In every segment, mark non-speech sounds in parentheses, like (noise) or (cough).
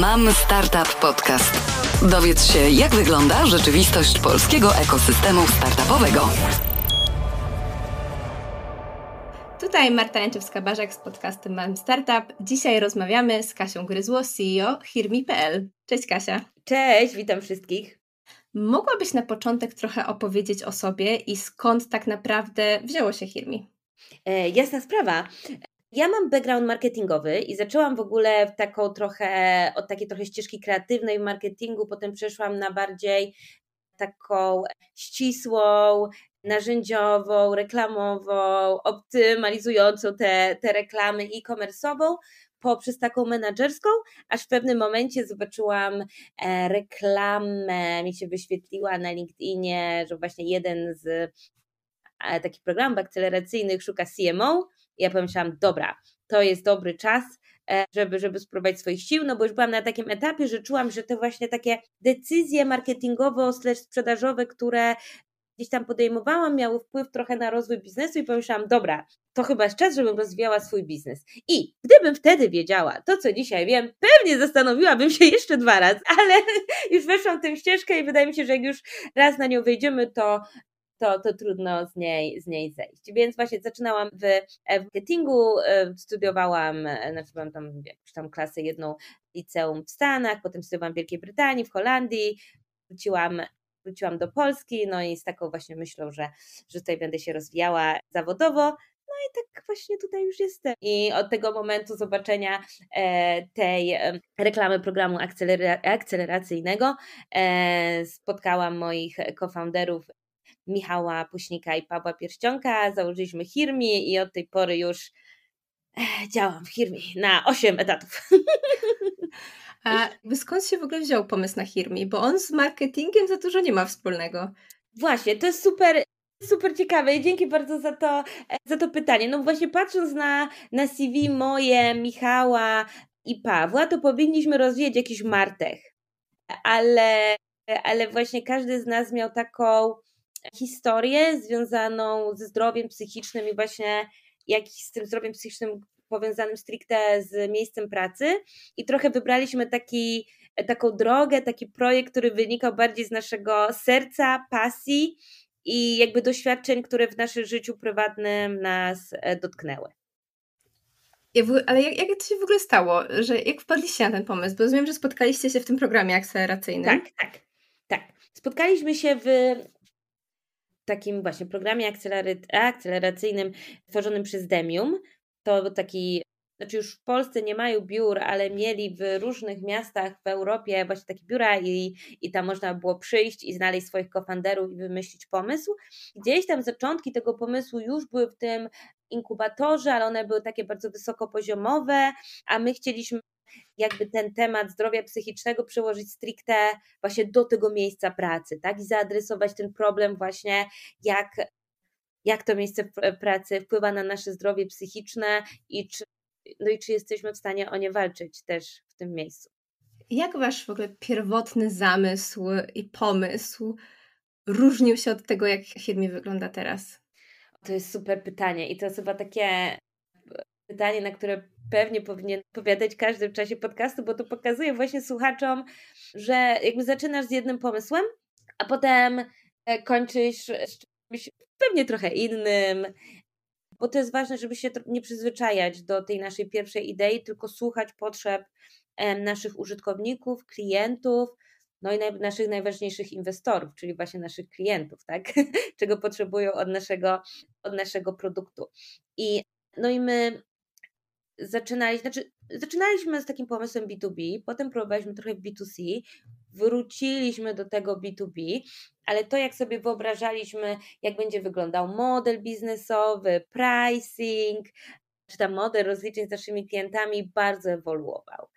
Mam Startup Podcast. Dowiedz się, jak wygląda rzeczywistość polskiego ekosystemu startupowego. Tutaj Marta Janczewska-Barzak z podcastem Mam Startup. Dzisiaj rozmawiamy z Kasią Gryzło, CEO Hirmi.pl. Cześć Kasia. Cześć, witam wszystkich. Mogłabyś na początek trochę opowiedzieć o sobie i skąd tak naprawdę wzięło się Hirmi? E, jasna sprawa. Ja mam background marketingowy i zaczęłam w ogóle w taką trochę, od takiej trochę ścieżki kreatywnej w marketingu, potem przeszłam na bardziej taką ścisłą, narzędziową, reklamową, optymalizującą te, te reklamy e-commerce'ową poprzez taką menadżerską, aż w pewnym momencie zobaczyłam e, reklamę, mi się wyświetliła na LinkedInie, że właśnie jeden z e, takich programów akceleracyjnych szuka CMO. Ja pomyślałam, dobra, to jest dobry czas, e, żeby, żeby spróbować swoich sił, no bo już byłam na takim etapie, że czułam, że te właśnie takie decyzje marketingowo-sprzedażowe, które gdzieś tam podejmowałam, miały wpływ trochę na rozwój biznesu i pomyślałam, dobra, to chyba jest czas, żebym rozwijała swój biznes. I gdybym wtedy wiedziała to, co dzisiaj wiem, pewnie zastanowiłabym się jeszcze dwa razy, ale (laughs) już weszłam tę ścieżkę i wydaje mi się, że jak już raz na nią wejdziemy, to to, to trudno z niej, z niej zejść. Więc właśnie zaczynałam w, w marketingu, e, studiowałam, e, znaczy byłam tam jakąś tam klasę jedną liceum w Stanach, potem studiowałam w Wielkiej Brytanii, w Holandii, wróciłam wróciłam do Polski, no i z taką właśnie myślą, że, że tutaj będę się rozwijała zawodowo. No i tak właśnie tutaj już jestem. I od tego momentu zobaczenia e, tej reklamy programu akceleracyjnego e, spotkałam moich co-founderów Michała Puśnika i Pawła Pierścionka, założyliśmy Hirmi i od tej pory już e, działam w Hirmi na 8 etatów. A skąd się w ogóle wziął pomysł na Hirmi? Bo on z marketingiem za dużo nie ma wspólnego. Właśnie, to jest super, super ciekawe i dzięki bardzo za to, e, za to pytanie. No właśnie patrząc na, na CV moje, Michała i Pawła, to powinniśmy rozwijać jakiś martech. Ale, ale właśnie każdy z nas miał taką historię związaną ze zdrowiem psychicznym i właśnie jak z tym zdrowiem psychicznym powiązanym stricte z miejscem pracy i trochę wybraliśmy taki, taką drogę, taki projekt, który wynikał bardziej z naszego serca, pasji i jakby doświadczeń, które w naszym życiu prywatnym nas e, dotknęły. ale jak, jak to się w ogóle stało, że jak wpadliście na ten pomysł? Bo rozumiem, że spotkaliście się w tym programie akceleracyjnym. Tak, tak, tak. Spotkaliśmy się w takim właśnie programie akceleracyjnym tworzonym przez Demium. To taki, znaczy już w Polsce nie mają biur, ale mieli w różnych miastach w Europie właśnie takie biura i, i tam można było przyjść i znaleźć swoich kofanderów i wymyślić pomysł. Gdzieś tam zaczątki tego pomysłu już były w tym inkubatorze, ale one były takie bardzo wysokopoziomowe, a my chcieliśmy jakby ten temat zdrowia psychicznego przełożyć stricte właśnie do tego miejsca pracy, tak? I zaadresować ten problem właśnie, jak, jak to miejsce pracy wpływa na nasze zdrowie psychiczne i czy, no i czy jesteśmy w stanie o nie walczyć też w tym miejscu. Jak wasz w ogóle pierwotny zamysł i pomysł różnił się od tego, jak firmie wygląda teraz? To jest super pytanie i to jest chyba takie pytanie, na które pewnie powinien odpowiadać każdy w czasie podcastu, bo to pokazuje właśnie słuchaczom, że jakby zaczynasz z jednym pomysłem, a potem e, kończysz z czymś pewnie trochę innym, bo to jest ważne, żeby się nie przyzwyczajać do tej naszej pierwszej idei, tylko słuchać potrzeb naszych użytkowników, klientów, no i naszych najważniejszych inwestorów, czyli właśnie naszych klientów, tak? (laughs) Czego potrzebują od naszego, od naszego produktu. I no i my zaczynali, znaczy, zaczynaliśmy z takim pomysłem B2B, potem próbowaliśmy trochę w B2C, wróciliśmy do tego B2B, ale to jak sobie wyobrażaliśmy, jak będzie wyglądał model biznesowy, pricing, czy tam model rozliczeń z naszymi klientami bardzo ewoluował.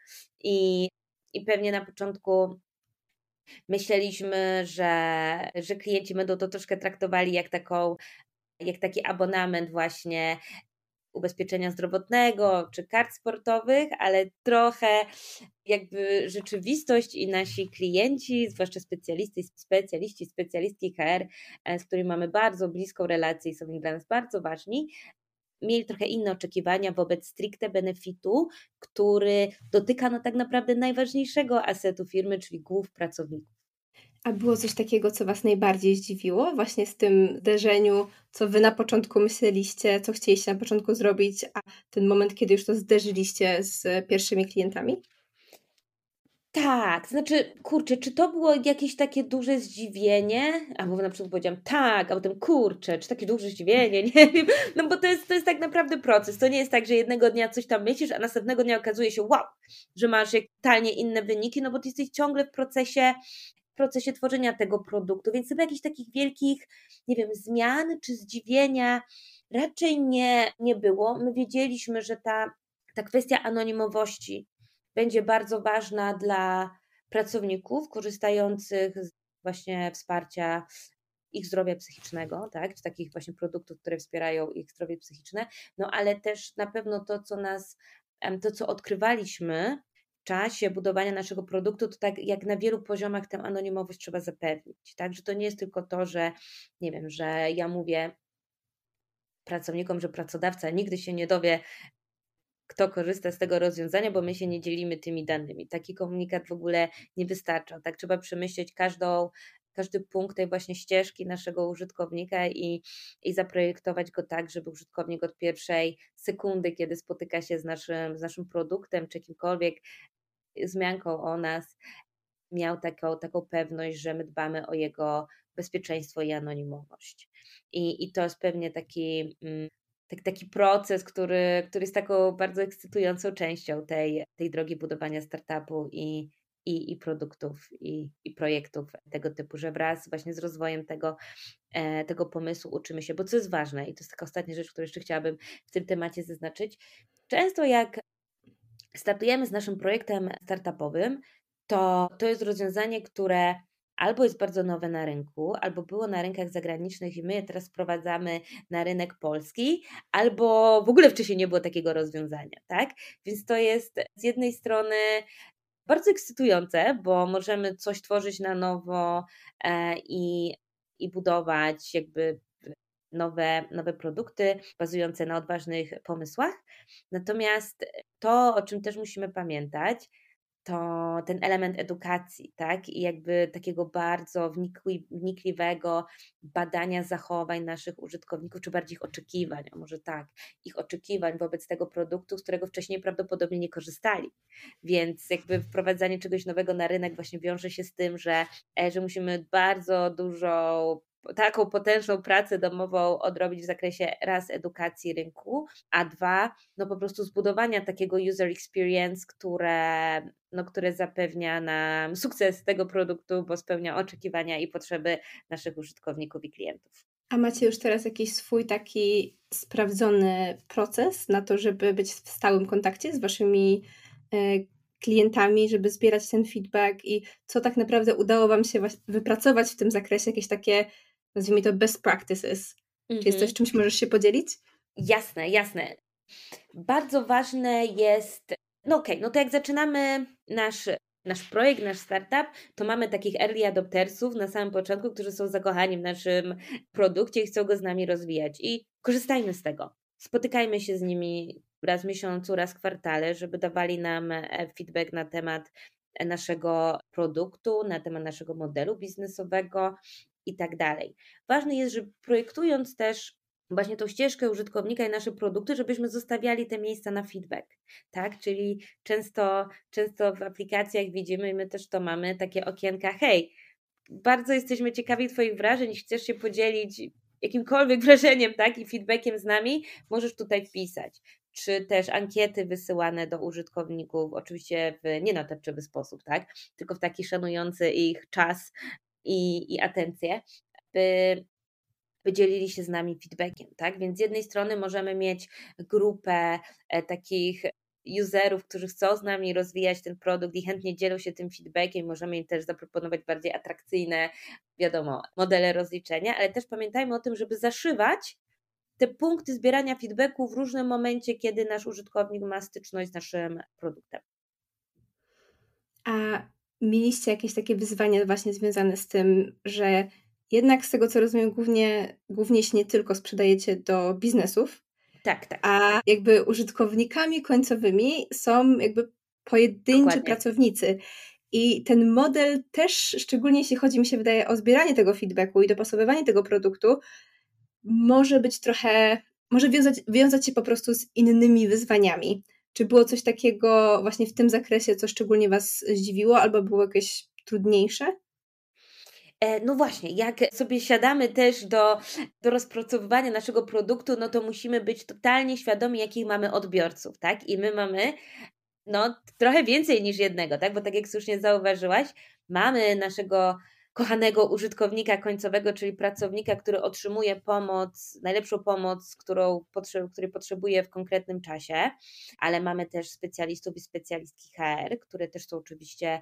I, i pewnie na początku myśleliśmy, że, że klienci będą to troszkę traktowali jak taką jak taki abonament właśnie ubezpieczenia zdrowotnego czy kart sportowych, ale trochę jakby rzeczywistość i nasi klienci, zwłaszcza specjalisty, specjaliści, specjalistki HR, e, z którymi mamy bardzo bliską relację i są dla nas bardzo ważni, mieli trochę inne oczekiwania wobec stricte benefitu, który dotyka no tak naprawdę najważniejszego asetu firmy, czyli głów pracowników. A było coś takiego, co Was najbardziej zdziwiło, właśnie z tym zderzeniu, co Wy na początku myśleliście, co chcieliście na początku zrobić, a ten moment, kiedy już to zderzyliście z pierwszymi klientami? Tak, znaczy, kurczę, czy to było jakieś takie duże zdziwienie? Albo na przykład powiedziałam tak, a potem kurczę, czy takie duże zdziwienie, (laughs) nie wiem. No bo to jest, to jest tak naprawdę proces. To nie jest tak, że jednego dnia coś tam myślisz, a następnego dnia okazuje się, wow, że masz totalnie inne wyniki, no bo ty jesteś ciągle w procesie w procesie tworzenia tego produktu, więc chyba jakichś takich wielkich, nie wiem, zmian czy zdziwienia raczej nie, nie było. My wiedzieliśmy, że ta, ta kwestia anonimowości będzie bardzo ważna dla pracowników korzystających z właśnie wsparcia ich zdrowia psychicznego, tak, czy takich właśnie produktów, które wspierają ich zdrowie psychiczne, no ale też na pewno to, co nas, to, co odkrywaliśmy czasie budowania naszego produktu, to tak jak na wielu poziomach tę anonimowość trzeba zapewnić, tak, że to nie jest tylko to, że nie wiem, że ja mówię pracownikom, że pracodawca nigdy się nie dowie, kto korzysta z tego rozwiązania, bo my się nie dzielimy tymi danymi. Taki komunikat w ogóle nie wystarcza. Tak trzeba przemyśleć każdą, każdy punkt tej właśnie ścieżki naszego użytkownika i, i zaprojektować go tak, żeby użytkownik od pierwszej sekundy, kiedy spotyka się z naszym, z naszym produktem czy kimkolwiek zmianką o nas, miał taką, taką pewność, że my dbamy o jego bezpieczeństwo i anonimowość. I, i to jest pewnie taki mm, tak, taki proces, który, który jest taką bardzo ekscytującą częścią tej, tej drogi budowania startupu i, i, i produktów, i, i projektów tego typu, że wraz właśnie z rozwojem tego, e, tego pomysłu uczymy się, bo co jest ważne, i to jest taka ostatnia rzecz, którą jeszcze chciałabym w tym temacie zaznaczyć, często jak startujemy z naszym projektem startupowym, to to jest rozwiązanie, które albo jest bardzo nowe na rynku, albo było na rynkach zagranicznych i my je teraz wprowadzamy na rynek polski, albo w ogóle wcześniej nie było takiego rozwiązania, tak? Więc to jest z jednej strony bardzo ekscytujące, bo możemy coś tworzyć na nowo e, i, i budować jakby nowe, nowe produkty bazujące na odważnych pomysłach. Natomiast to, o czym też musimy pamiętać, to ten element edukacji, tak? I jakby takiego bardzo wnikli, wnikliwego badania zachowań naszych użytkowników, czy bardziej ich oczekiwań, a może tak, ich oczekiwań wobec tego produktu, z którego wcześniej prawdopodobnie nie korzystali. Więc jakby wprowadzanie czegoś nowego na rynek właśnie wiąże się z tym, że, e, że musimy bardzo dużo taką potężną pracę domową odrobić w zakresie raz edukacji rynku, a dwa, no po prostu zbudowania takiego user experience, które, no, które zapewnia nam sukces tego produktu, bo spełnia oczekiwania i potrzeby naszych użytkowników i klientów. A macie już teraz jakiś swój taki sprawdzony proces na to, żeby być w stałym kontakcie z waszymi e, klientami, żeby zbierać ten feedback i co tak naprawdę udało Wam się wypracować w tym zakresie, jakieś takie nazwijmy to best practices. Mhm. Czy jest coś, mhm. czymś możesz się podzielić? Jasne, jasne. Bardzo ważne jest, no okej, okay, no to jak zaczynamy nasz, nasz projekt, nasz startup, to mamy takich early adoptersów na samym początku, którzy są zakochani w naszym produkcie i chcą go z nami rozwijać. I korzystajmy z tego. Spotykajmy się z nimi raz w miesiącu, raz w kwartale, żeby dawali nam e, feedback na temat naszego produktu, na temat naszego modelu biznesowego, i tak dalej. Ważne jest, że projektując też właśnie tą ścieżkę użytkownika i nasze produkty, żebyśmy zostawiali te miejsca na feedback, tak? Czyli często, często w aplikacjach widzimy, my też to mamy, takie okienka, hej, bardzo jesteśmy ciekawi Twoich wrażeń, chcesz się podzielić jakimkolwiek (laughs) wrażeniem, tak, i feedbackiem z nami, możesz tutaj wpisać. Czy też ankiety wysyłane do użytkowników, oczywiście w nienatarczywy sposób, tak, tylko w taki szanujący ich czas i, i atencję, by, by dzielili się z nami feedbackiem, tak? Więc z jednej strony możemy mieć grupę e, takich userów, którzy chcą z nami rozwijać ten produkt i chętnie dzielą się tym feedbackiem, możemy im też zaproponować bardziej atrakcyjne, wiadomo, modele rozliczenia, ale też pamiętajmy o tym, żeby zaszywać te punkty zbierania feedbacku w różnym momencie, kiedy nasz użytkownik ma styczność z naszym produktem. A mieliście jakieś takie wyzwania właśnie związane z tym, że jednak z tego co rozumiem, głównie, głównie się nie tylko sprzedajecie do biznesów, Tak, tak. A jakby użytkownikami końcowymi są jakby pojedynczy Dokładnie. pracownicy. I ten model też, szczególnie jeśli chodzi, mi się wydaje, o zbieranie tego feedbacku i dopasowywanie tego produktu, może być trochę, może wiązać, wiązać się po prostu z innymi wyzwaniami. Czy było coś takiego właśnie w tym zakresie, co szczególnie Was zdziwiło, albo było jakieś trudniejsze? E, no właśnie, jak sobie siadamy też do, do rozpracowywania naszego produktu, no to musimy być totalnie świadomi, jakich mamy odbiorców, tak? I my mamy no, trochę więcej niż jednego, tak? Bo tak jak słusznie zauważyłaś, mamy naszego kochanego użytkownika końcowego, czyli pracownika, który otrzymuje pomoc, najlepszą pomoc, którą której potrzebuje w konkretnym czasie, ale mamy też specjalistów i specjalistki HR, które też są oczywiście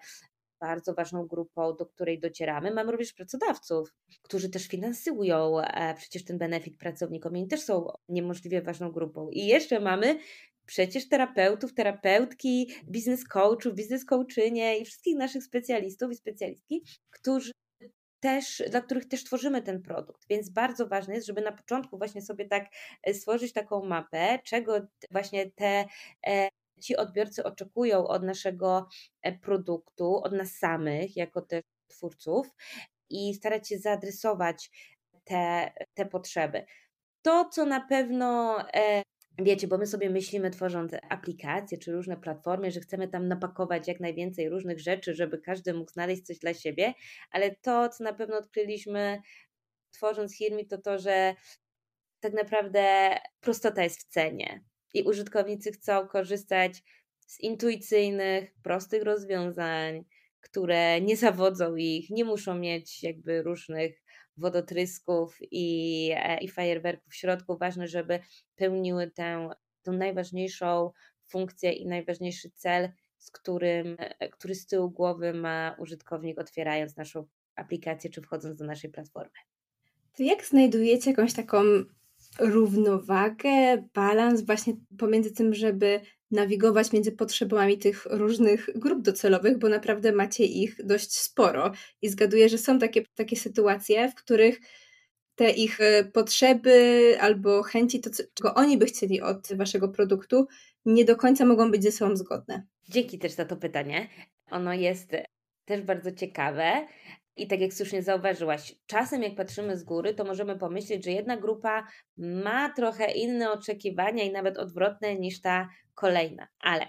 bardzo ważną grupą, do której docieramy. Mamy również pracodawców, którzy też finansują e, przecież ten benefit pracownikom oni też są niemożliwie ważną grupą. I jeszcze mamy przecież terapeutów, terapeutki, biznes coachów, biznes coachynie i wszystkich naszych specjalistów i specjalistki, którzy też, dla których też tworzymy ten produkt. Więc bardzo ważne jest, żeby na początku właśnie sobie tak e, stworzyć taką mapę, czego właśnie te e, ci odbiorcy oczekują od naszego e, produktu, od nas samych, jako też twórców, i starać się zaadresować te, te potrzeby. To, co na pewno Wiecie, bo my sobie myślimy, tworząc aplikacje czy różne platformy, że chcemy tam napakować jak najwięcej różnych rzeczy, żeby każdy mógł znaleźć coś dla siebie, ale to, co na pewno odkryliśmy, tworząc Hirmi, to to, że tak naprawdę prostota jest w cenie i użytkownicy chcą korzystać z intuicyjnych, prostych rozwiązań, które nie zawodzą ich, nie muszą mieć jakby różnych wodotrysków i, e, i fajerwerków w środku. Ważne, żeby pełniły tę, tę najważniejszą funkcję i najważniejszy cel, z którym, e, który z tyłu głowy ma użytkownik otwierając naszą aplikację czy wchodząc do naszej platformy. To jak znajdujecie jakąś taką równowagę, balans właśnie pomiędzy tym, żeby nawigować między potrzebami tych różnych grup docelowych, bo naprawdę macie ich dość sporo. I zgaduję, że są takie, takie sytuacje, w których te ich e, potrzeby albo chęci, to czego oni by chcieli od waszego produktu, nie do końca mogą być ze sobą zgodne. Dzięki też za to pytanie. Ono jest też bardzo ciekawe. I tak jak słusznie zauważyłaś, czasem jak patrzymy z góry, to możemy pomyśleć, że jedna grupa ma trochę inne oczekiwania i nawet odwrotne niż ta kolejna. Ale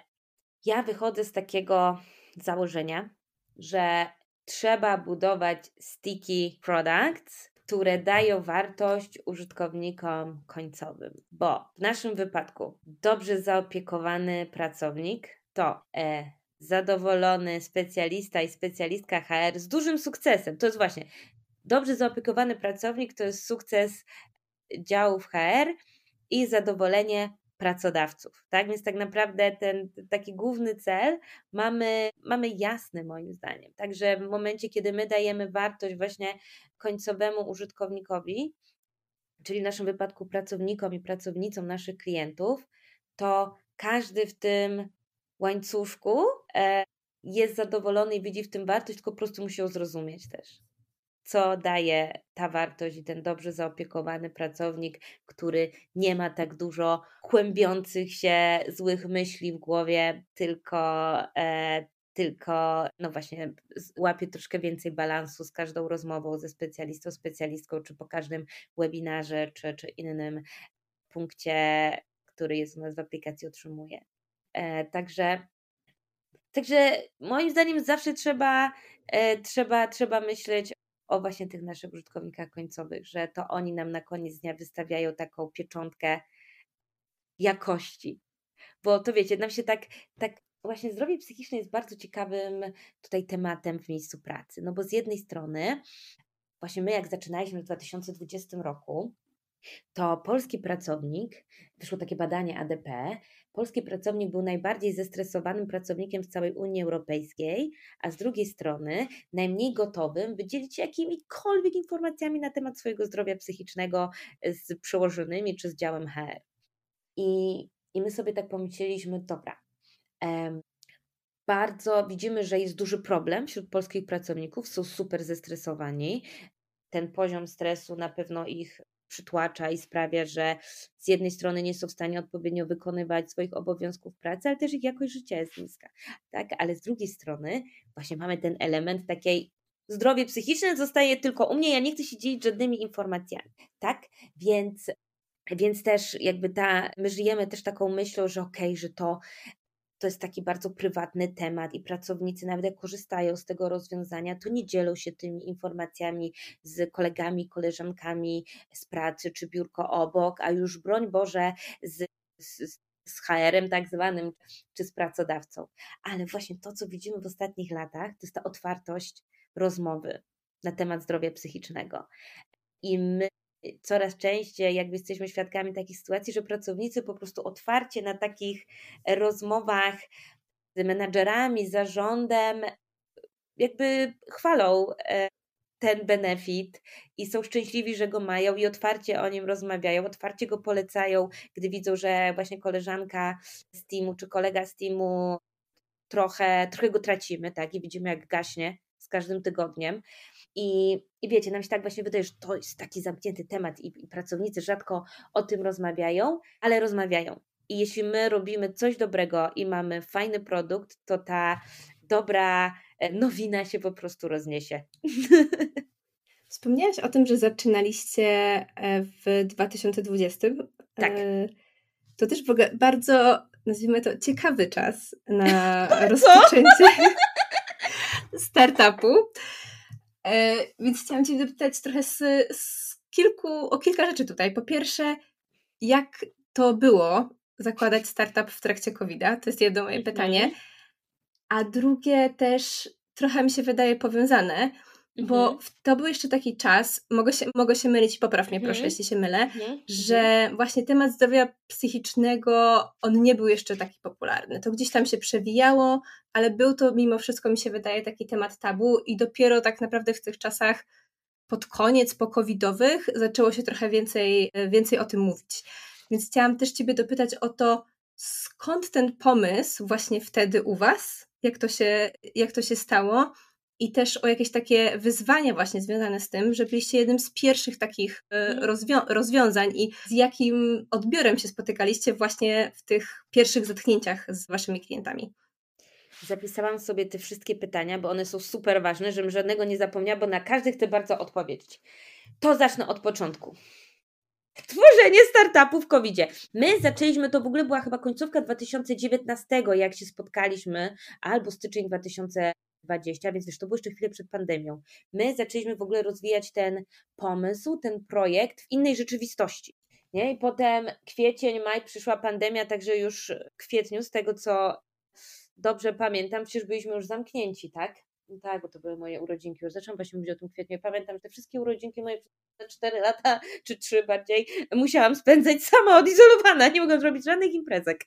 ja wychodzę z takiego założenia, że trzeba budować sticky products, które dają wartość użytkownikom końcowym. Bo w naszym wypadku dobrze zaopiekowany pracownik to e, zadowolony specjalista i specjalistka HR z dużym sukcesem. To jest właśnie dobrze zaopiekowany pracownik to jest sukces działów HR i zadowolenie pracodawców. Tak więc tak naprawdę ten taki główny cel mamy, mamy jasny moim zdaniem. Także w momencie, kiedy my dajemy wartość właśnie końcowemu użytkownikowi, czyli w naszym wypadku pracownikom i pracownicom naszych klientów, to każdy w tym łańcuszku e, jest zadowolony i widzi w tym wartość, tylko po prostu musi ją zrozumieć też. Co daje ta wartość i ten dobrze zaopiekowany pracownik, który nie ma tak dużo kłębiących się złych myśli w głowie, tylko, e, tylko no właśnie łapie troszkę więcej balansu z każdą rozmową ze specjalistą, specjalistką, czy po każdym webinarze, czy, czy innym punkcie, który jest u nas w aplikacji, otrzymuje. E, także, także moim zdaniem zawsze trzeba, e, trzeba, trzeba myśleć o właśnie tych naszych użytkownikach końcowych, że to oni nam na koniec dnia wystawiają taką pieczątkę jakości. Bo to wiecie, nam się tak, tak właśnie zdrowie psychiczne jest bardzo ciekawym tutaj tematem w miejscu pracy. No bo z jednej strony, właśnie my jak zaczynaliśmy w 2020 roku, to polski pracownik, wyszło takie badanie ADP, polski pracownik był najbardziej zestresowanym pracownikiem w całej Unii Europejskiej, a z drugiej strony najmniej gotowym wydzielić się jakimikolwiek informacjami na temat swojego zdrowia psychicznego z przełożonymi czy z działem HR. I, i my sobie tak pomyśleliśmy, dobra, em, bardzo widzimy, że jest duży problem wśród polskich pracowników, są super zestresowani. Ten poziom stresu na pewno ich przytłacza i sprawia, że z jednej strony nie są w stanie odpowiednio wykonywać swoich obowiązków pracy, ale też ich jakość życia jest niska. Tak? Ale z drugiej strony właśnie mamy ten element takiej zdrowie psychiczne zostaje tylko u mnie, ja nie chcę się dzielić żadnymi informacjami, tak? Więc więc też jakby ta, my żyjemy też taką myślą, że okej, okay, że to to jest taki bardzo prywatny temat i pracownicy nawet jak korzystają z tego rozwiązania, to nie dzielą się tymi informacjami z kolegami, koleżankami z pracy czy biurko obok, a już broń Boże z, z, z HR-em tak zwanym, czy z pracodawcą. Ale właśnie to, co widzimy w ostatnich latach, to jest ta otwartość rozmowy na temat zdrowia psychicznego. I my coraz częściej jakby jesteśmy świadkami takich sytuacji, że pracownicy po prostu otwarcie na takich rozmowach z menadżerami, zarządem, jakby chwalą e, ten benefit i są szczęśliwi, że go mają i otwarcie o nim rozmawiają, otwarcie go polecają, gdy widzą, że właśnie koleżanka z teamu czy kolega z teamu trochę, trochę go tracimy, tak, i widzimy jak gaśnie każdym tygodniem. I, I wiecie, nam się tak właśnie wydaje, że to jest taki zamknięty temat i, i pracownicy rzadko o tym rozmawiają, ale rozmawiają. I jeśli my robimy coś dobrego i mamy fajny produkt, to ta dobra e, nowina się po prostu rozniesie. (laughs) Wspomniałaś o tym, że zaczynaliście e, w 2020. Tak. E, to też bardzo, nazwijmy to, ciekawy czas na (laughs) rozpoczęcie (laughs) startupu. E, więc chciałam Cię zapytać trochę z, z kilku, o kilka rzeczy tutaj. Po pierwsze, jak to było zakładać startup w trakcie COVID-a? To jest jedno moje mhm. pytanie. A drugie też trochę mi się wydaje powiązane, bo mhm. to był jeszcze taki czas, mogę się, mogę się mylić, popraw mnie proszę, mhm. jeśli się mylę, że właśnie temat zdrowia psychicznego, on nie był jeszcze taki popularny. To gdzieś tam się przewijało, ale był to mimo wszystko, mi się wydaje, taki temat tabu i dopiero tak naprawdę w tych czasach pod koniec pokowidowych zaczęło się trochę więcej, więcej o tym mówić. Więc chciałam też Ciebie dopytać o to, skąd ten pomysł właśnie wtedy u Was, jak to się, jak to się stało i też o jakieś takie wyzwania właśnie związane z tym, że byliście jednym z pierwszych takich e, mhm. rozwią rozwiązań i z jakim odbiorem się spotykaliście właśnie w tych pierwszych zetknięciach z waszymi klientami. Zapisałam sobie te wszystkie pytania, bo one są super ważne, żebym żadnego nie zapomniała, bo na każdy chcę bardzo odpowiedzieć. To zacznę od początku. Tworzenie startupu w covid. My zaczęliśmy, to w ogóle była chyba końcówka 2019, jak się spotkaliśmy, albo styczeń 2020 20, więc wiesz, to było jeszcze chwilę przed pandemią. My zaczęliśmy w ogóle rozwijać ten pomysł, ten projekt w innej rzeczywistości. Nie? I potem kwiecień, maj przyszła pandemia, także już w kwietniu, z tego co dobrze pamiętam, przecież byliśmy już zamknięci, tak? No tak, bo to były moje urodzinki. Już zaczęłam właśnie mówić o tym kwietniu. Pamiętam, że te wszystkie urodzinki moje przez 4 lata, (laughs) czy 3 bardziej, musiałam spędzać sama odizolowana. Nie mogłam zrobić żadnych imprezek.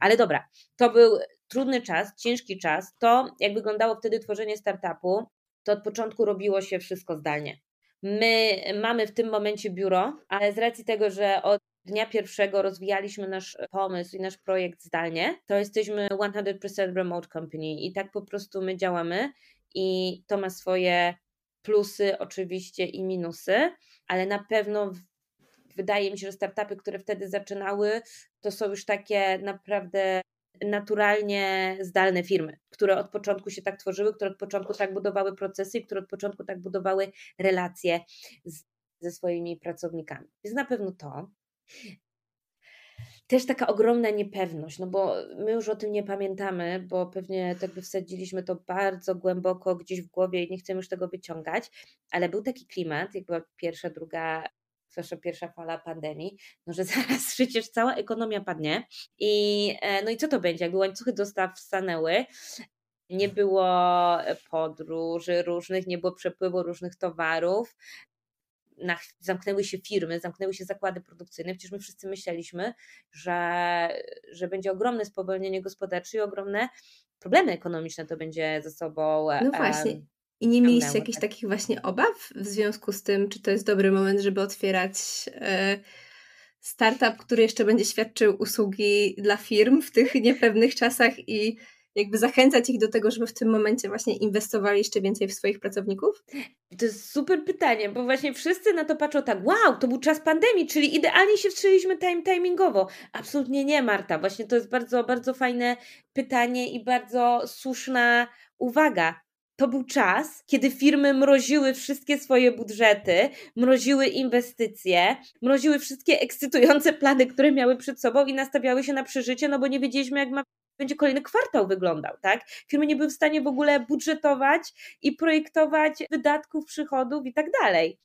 Ale dobra, to był trudny czas, ciężki czas. To, jak wyglądało wtedy tworzenie startupu, to od początku robiło się wszystko zdalnie. My mamy w tym momencie biuro, ale z racji tego, że od dnia pierwszego rozwijaliśmy nasz pomysł i nasz projekt zdalnie, to jesteśmy 100% remote company i tak po prostu my działamy i to ma swoje plusy oczywiście i minusy, ale na pewno wydaje mi się, że startupy, które wtedy zaczynały, to są już takie naprawdę naturalnie zdalne firmy, które od początku się tak tworzyły, które od początku tak budowały procesy które od początku tak budowały relacje z, ze swoimi pracownikami. Więc na pewno to. Też taka ogromna niepewność, no bo my już o tym nie pamiętamy, bo pewnie tak by wsadziliśmy to bardzo głęboko gdzieś w głowie i nie chcemy już tego wyciągać, ale był taki klimat, jak była pierwsza, druga zwłaszcza pierwsza fala pandemii, no że (laughs) zaraz przecież cała ekonomia padnie i e, no i co to będzie, jakby łańcuchy dostaw stanęły, nie było podróży różnych, nie było przepływu różnych towarów, na, zamknęły się firmy, zamknęły się zakłady produkcyjne. Przecież my wszyscy myśleliśmy, że, że będzie ogromne spowolnienie gospodarcze i ogromne problemy ekonomiczne to będzie ze sobą. No właśnie. I nie mieliście jakichś tak. takich właśnie obaw w związku z tym, czy to jest dobry moment, żeby otwierać e, startup, który jeszcze będzie świadczył usługi dla firm w tych niepewnych czasach i jakby zachęcać ich do tego, żeby w tym momencie właśnie inwestowali jeszcze więcej w swoich pracowników? To jest super pytanie, bo właśnie wszyscy na to patrzą tak, wow, to był czas pandemii, czyli idealnie się wstrzeliśmy time timingowo. Absolutnie nie, Marta. Właśnie to jest bardzo, bardzo fajne pytanie i bardzo słuszna uwaga to był czas, kiedy firmy mroziły wszystkie swoje budżety, mroziły inwestycje, mroziły wszystkie ekscytujące plany, które miały przed sobą i nastawiały się na przeżycie, no bo nie wiedzieliśmy, jak ma, będzie kolejny kwartał wyglądał, tak? Firmy nie były w stanie w ogóle budżetować i projektować wydatków, przychodów i tak dalej.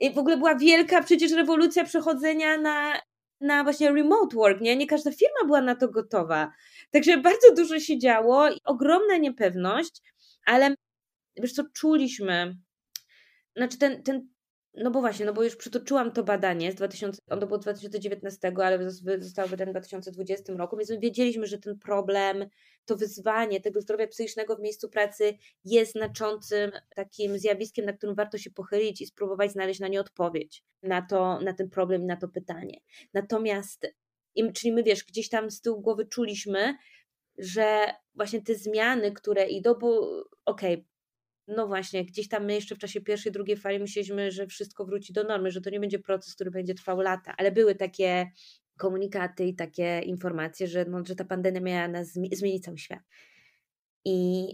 I w ogóle była wielka przecież rewolucja przechodzenia na na właśnie remote work, nie? Nie każda firma była na to gotowa. Także bardzo dużo się działo i ogromna niepewność, ale wiesz co, czuliśmy, znaczy ten, ten no bo właśnie, no bo już przytoczyłam to badanie z 2000, ono było 2019, ale zostało wydane w 2020 roku, więc my wiedzieliśmy, że ten problem, to wyzwanie tego zdrowia psychicznego w miejscu pracy jest znaczącym takim zjawiskiem, na którym warto się pochylić i spróbować znaleźć na nie odpowiedź, na, to, na ten problem, na to pytanie. Natomiast, czyli my wiesz, gdzieś tam z tyłu głowy czuliśmy, że właśnie te zmiany, które idą, bo okej, okay, no właśnie, gdzieś tam my jeszcze w czasie pierwszej, drugiej fali myśleliśmy, że wszystko wróci do normy, że to nie będzie proces, który będzie trwał lata, ale były takie komunikaty i takie informacje, że, no, że ta pandemia miała nas zmienić cały świat. I,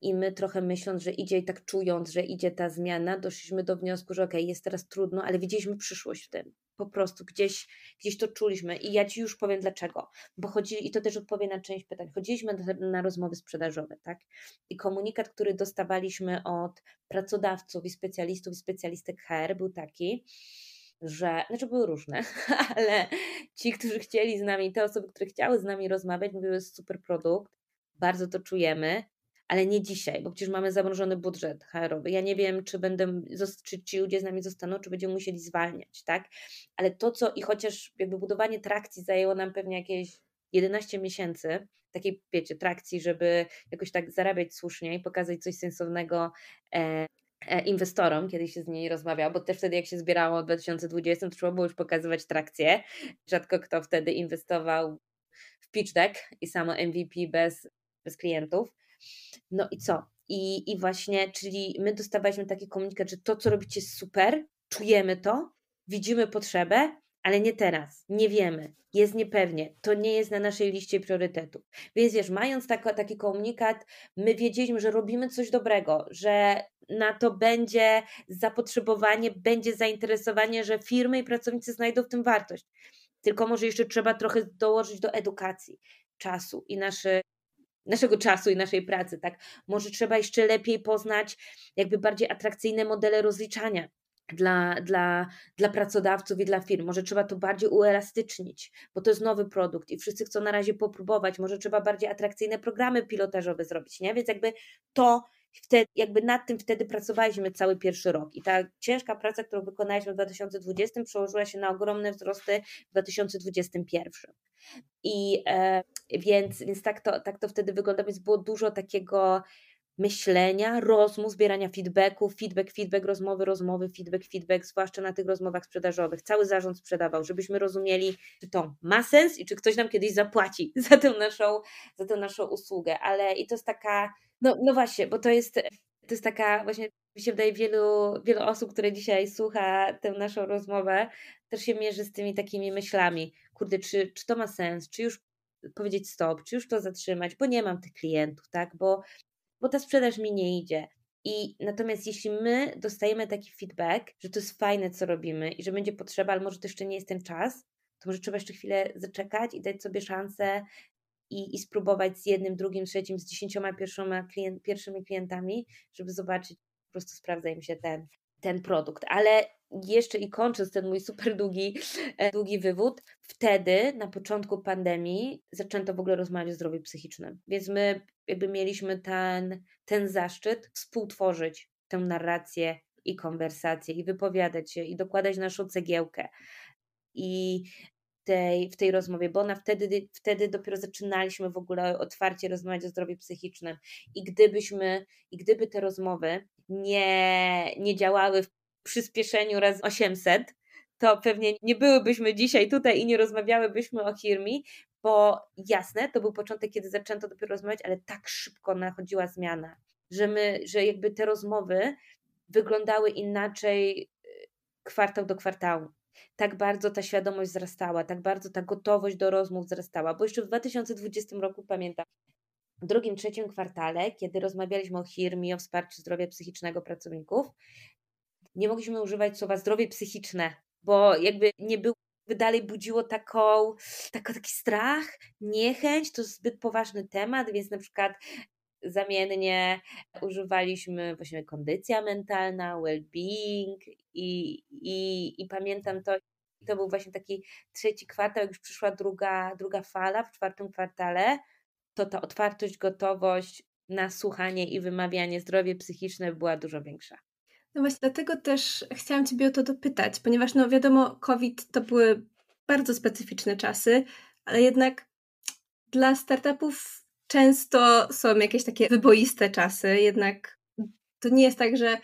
I my trochę myśląc, że idzie i tak czując, że idzie ta zmiana, doszliśmy do wniosku, że okej, okay, jest teraz trudno, ale widzieliśmy przyszłość w tym po prostu gdzieś, gdzieś to czuliśmy i ja Ci już powiem dlaczego, bo chodzili, i to też odpowie na część pytań, chodziliśmy na, rozmowy sprzedażowe, tak, i komunikat, który dostawaliśmy od pracodawców i specjalistów i specjalistek HR był taki, że, znaczy były różne, (laughs) ale ci, którzy chcieli z nami, te osoby, które chciały z nami rozmawiać, mówiły, super produkt, bardzo to czujemy, ale nie dzisiaj, bo przecież mamy zamrożony budżet HR-owy. Ja nie wiem, czy będę, czy ci ludzie z nami zostaną, czy będziemy musieli zwalniać, tak? Ale to, co i chociaż jakby budowanie trakcji zajęło nam pewnie jakieś 11 miesięcy, takiej, wiecie, trakcji, żeby jakoś tak zarabiać słusznie i pokazać coś sensownego e, e, inwestorom, kiedy się z nimi rozmawiał, bo też wtedy jak się zbierało w 2020, to trzeba było już pokazywać trakcję. Rzadko kto wtedy inwestował w pitch deck i samo MVP bez, bez klientów. No i co? I, I właśnie, czyli my dostawaliśmy taki komunikat, że to, co robicie, jest super, czujemy to, widzimy potrzebę, ale nie teraz, nie wiemy, jest niepewnie, to nie jest na naszej liście priorytetów. Więc wiesz, mając taki, komunikat, my wiedzieliśmy, że robimy coś dobrego, że na to będzie zapotrzebowanie, będzie zainteresowanie, że firmy i pracownicy znajdą w tym wartość. Tylko może jeszcze trzeba trochę dołożyć do edukacji czasu i naszych naszego czasu i naszej pracy, tak? Może trzeba jeszcze lepiej poznać jakby bardziej atrakcyjne modele rozliczania dla, dla, dla pracodawców i dla firm. Może trzeba to bardziej uelastycznić, bo to jest nowy produkt i wszyscy chcą na razie popróbować. Może trzeba bardziej atrakcyjne programy pilotażowe zrobić, nie? Więc jakby to wtedy, jakby nad tym wtedy pracowaliśmy cały pierwszy rok i ta ciężka praca, którą wykonaliśmy w 2020 przełożyła się na ogromne wzrosty w 2021. I e, więc, więc tak, to, tak to wtedy wygląda, więc było dużo takiego myślenia, rozmów, zbierania feedbacku, feedback, feedback, rozmowy, rozmowy, feedback, feedback, zwłaszcza na tych rozmowach sprzedażowych. Cały zarząd sprzedawał, żebyśmy rozumieli, czy to ma sens i czy ktoś nam kiedyś zapłaci (laughs) za tę naszą, za tę naszą usługę. Ale i to jest taka, no, no właśnie, bo to jest, to jest taka właśnie, mi się wydaje, wielu, wielu osób, które dzisiaj słucha tę naszą rozmowę, też się mierzy z tymi takimi myślami. Kurde, czy, czy to ma sens? Czy już powiedzieć stop, czy już to zatrzymać, bo nie mam tych klientów, tak? Bo, bo ta sprzedaż mi nie idzie. I natomiast jeśli my dostajemy taki feedback, że to jest fajne, co robimy i że będzie potrzeba, ale może to jeszcze nie jest ten czas, to może trzeba jeszcze chwilę zaczekać i dać sobie szansę i, i spróbować z jednym, drugim, trzecim, z dziesięcioma pierwszymi, klient, pierwszymi klientami, żeby zobaczyć, po prostu sprawdza im się ten, ten produkt. Ale jeszcze i kończąc ten mój super długi, e, długi wywód, wtedy na początku pandemii zaczęto w ogóle rozmawiać o zdrowiu psychicznym. Więc my jakby mieliśmy ten, ten zaszczyt współtworzyć tę narrację i konwersację i wypowiadać się i dokładać naszą cegiełkę. I tej, w tej rozmowie, bo ona wtedy, wtedy dopiero zaczynaliśmy w ogóle otwarcie rozmawiać o zdrowiu psychicznym. I gdybyśmy, i gdyby te rozmowy nie, nie działały w przyspieszeniu raz 800, to pewnie nie byłybyśmy dzisiaj tutaj i nie rozmawiałybyśmy o Hirmi, bo jasne, to był początek, kiedy zaczęto dopiero rozmawiać, ale tak szybko nachodziła zmiana, że my, że jakby te rozmowy wyglądały inaczej y, kwartał do kwartału. Tak bardzo ta świadomość wzrastała, tak bardzo ta gotowość do rozmów wzrastała, bo jeszcze w 2020 roku pamiętam, w drugim, trzecim kwartale, kiedy rozmawialiśmy o HIRM i o wsparciu zdrowia psychicznego pracowników, nie mogliśmy używać słowa zdrowie psychiczne, bo jakby nie było dalej budziło taką, taką, taki strach, niechęć, to zbyt poważny temat, więc na przykład zamiennie używaliśmy właśnie kondycja mentalna, well-being i, i, i pamiętam to, to był właśnie taki trzeci kwartał, jak już przyszła druga, druga fala w czwartym kwartale, to ta otwartość, gotowość na słuchanie i wymawianie zdrowie psychiczne była dużo większa. No właśnie dlatego też chciałam Ciebie o to dopytać, ponieważ no wiadomo, COVID to były bardzo specyficzne czasy, ale jednak dla startupów często są jakieś takie wyboiste czasy, jednak to nie jest tak, że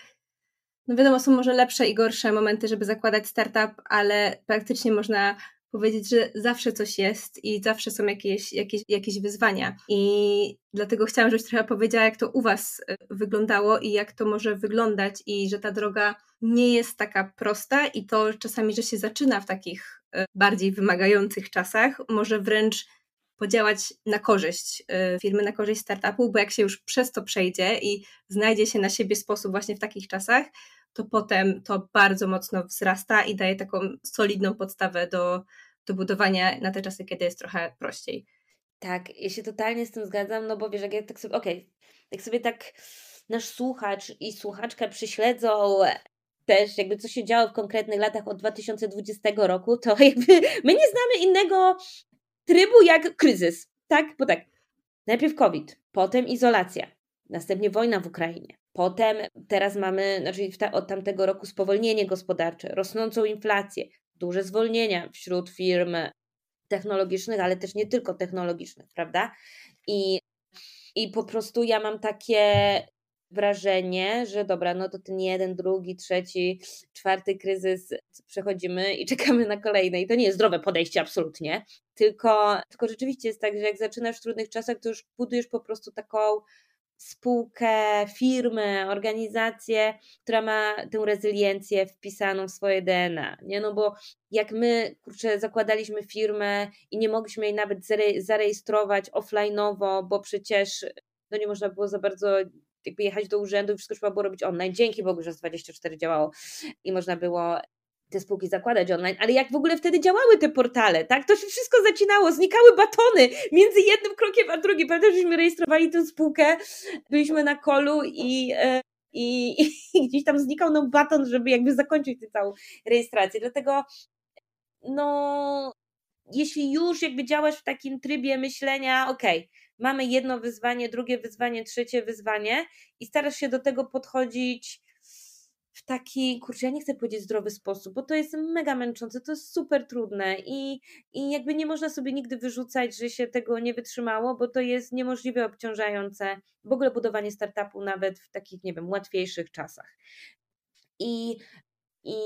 no wiadomo, są może lepsze i gorsze momenty, żeby zakładać startup, ale praktycznie można powiedzieć, że zawsze coś jest i zawsze są jakieś, jakieś, jakieś wyzwania. I dlatego chciałam, żebyś trochę powiedziała, jak to u Was e, wyglądało i jak to może wyglądać, i że ta droga nie jest taka prosta, i to czasami, że się zaczyna w takich e, bardziej wymagających czasach, może wręcz podziałać na korzyść e, firmy, na korzyść startupu, bo jak się już przez to przejdzie i znajdzie się na siebie sposób właśnie w takich czasach, to potem to bardzo mocno wzrasta i daje taką solidną podstawę do, do budowania na te czasy, kiedy jest trochę prościej. Tak, ja się totalnie z tym zgadzam, no bo wiesz, jak ja tak sobie, okej, okay, jak sobie tak nasz słuchacz i słuchaczka przyśledzą też jakby co się działo w konkretnych latach od 2020 roku, to (laughs) jakby my nie znamy innego trybu jak kryzys, tak? Bo tak, najpierw COVID, potem izolacja, następnie wojna w Ukrainie, Potem teraz mamy, znaczy od tamtego roku spowolnienie gospodarcze, rosnącą inflację, duże zwolnienia wśród firm technologicznych, ale też nie tylko technologicznych, prawda? I, i po prostu ja mam takie wrażenie, że dobra, no to ten jeden, drugi, trzeci, czwarty kryzys przechodzimy i (laughs) czekamy na kolejny. I to nie jest zdrowe podejście absolutnie, tylko, tylko rzeczywiście jest tak, że jak zaczynasz w trudnych czasach, to już budujesz po prostu taką spółkę, firmę, organizację, która ma tę rezyliencję wpisaną w swoje DNA. Nie? No bo jak my kurczę, zakładaliśmy firmę i nie mogliśmy jej nawet zarejestrować offline'owo, bo przecież no nie można było za bardzo jakby jechać do urzędu i wszystko trzeba było robić online. Dzięki Bogu, że z 24 działało i można było te spółki zakładać online, ale jak w ogóle wtedy działały te portale, tak? To się wszystko zacinało, znikały batony między jednym krokiem a drugim. Pamiętam, żeśmy rejestrowali tę spółkę, byliśmy na kolu i, e, i, i gdzieś tam znikał nam baton, żeby jakby zakończyć tę całą rejestrację. Dlatego no jeśli już jakby działasz w takim trybie myślenia, ok, mamy jedno wyzwanie, drugie wyzwanie, trzecie wyzwanie i starasz się do tego podchodzić w taki, kurczę, ja nie chcę powiedzieć zdrowy sposób, bo to jest mega męczące, to jest super trudne i, i jakby nie można sobie nigdy wyrzucać, że się tego nie wytrzymało, bo to jest niemożliwie obciążające w ogóle budowanie startupu nawet w takich, nie wiem, łatwiejszych czasach. I, i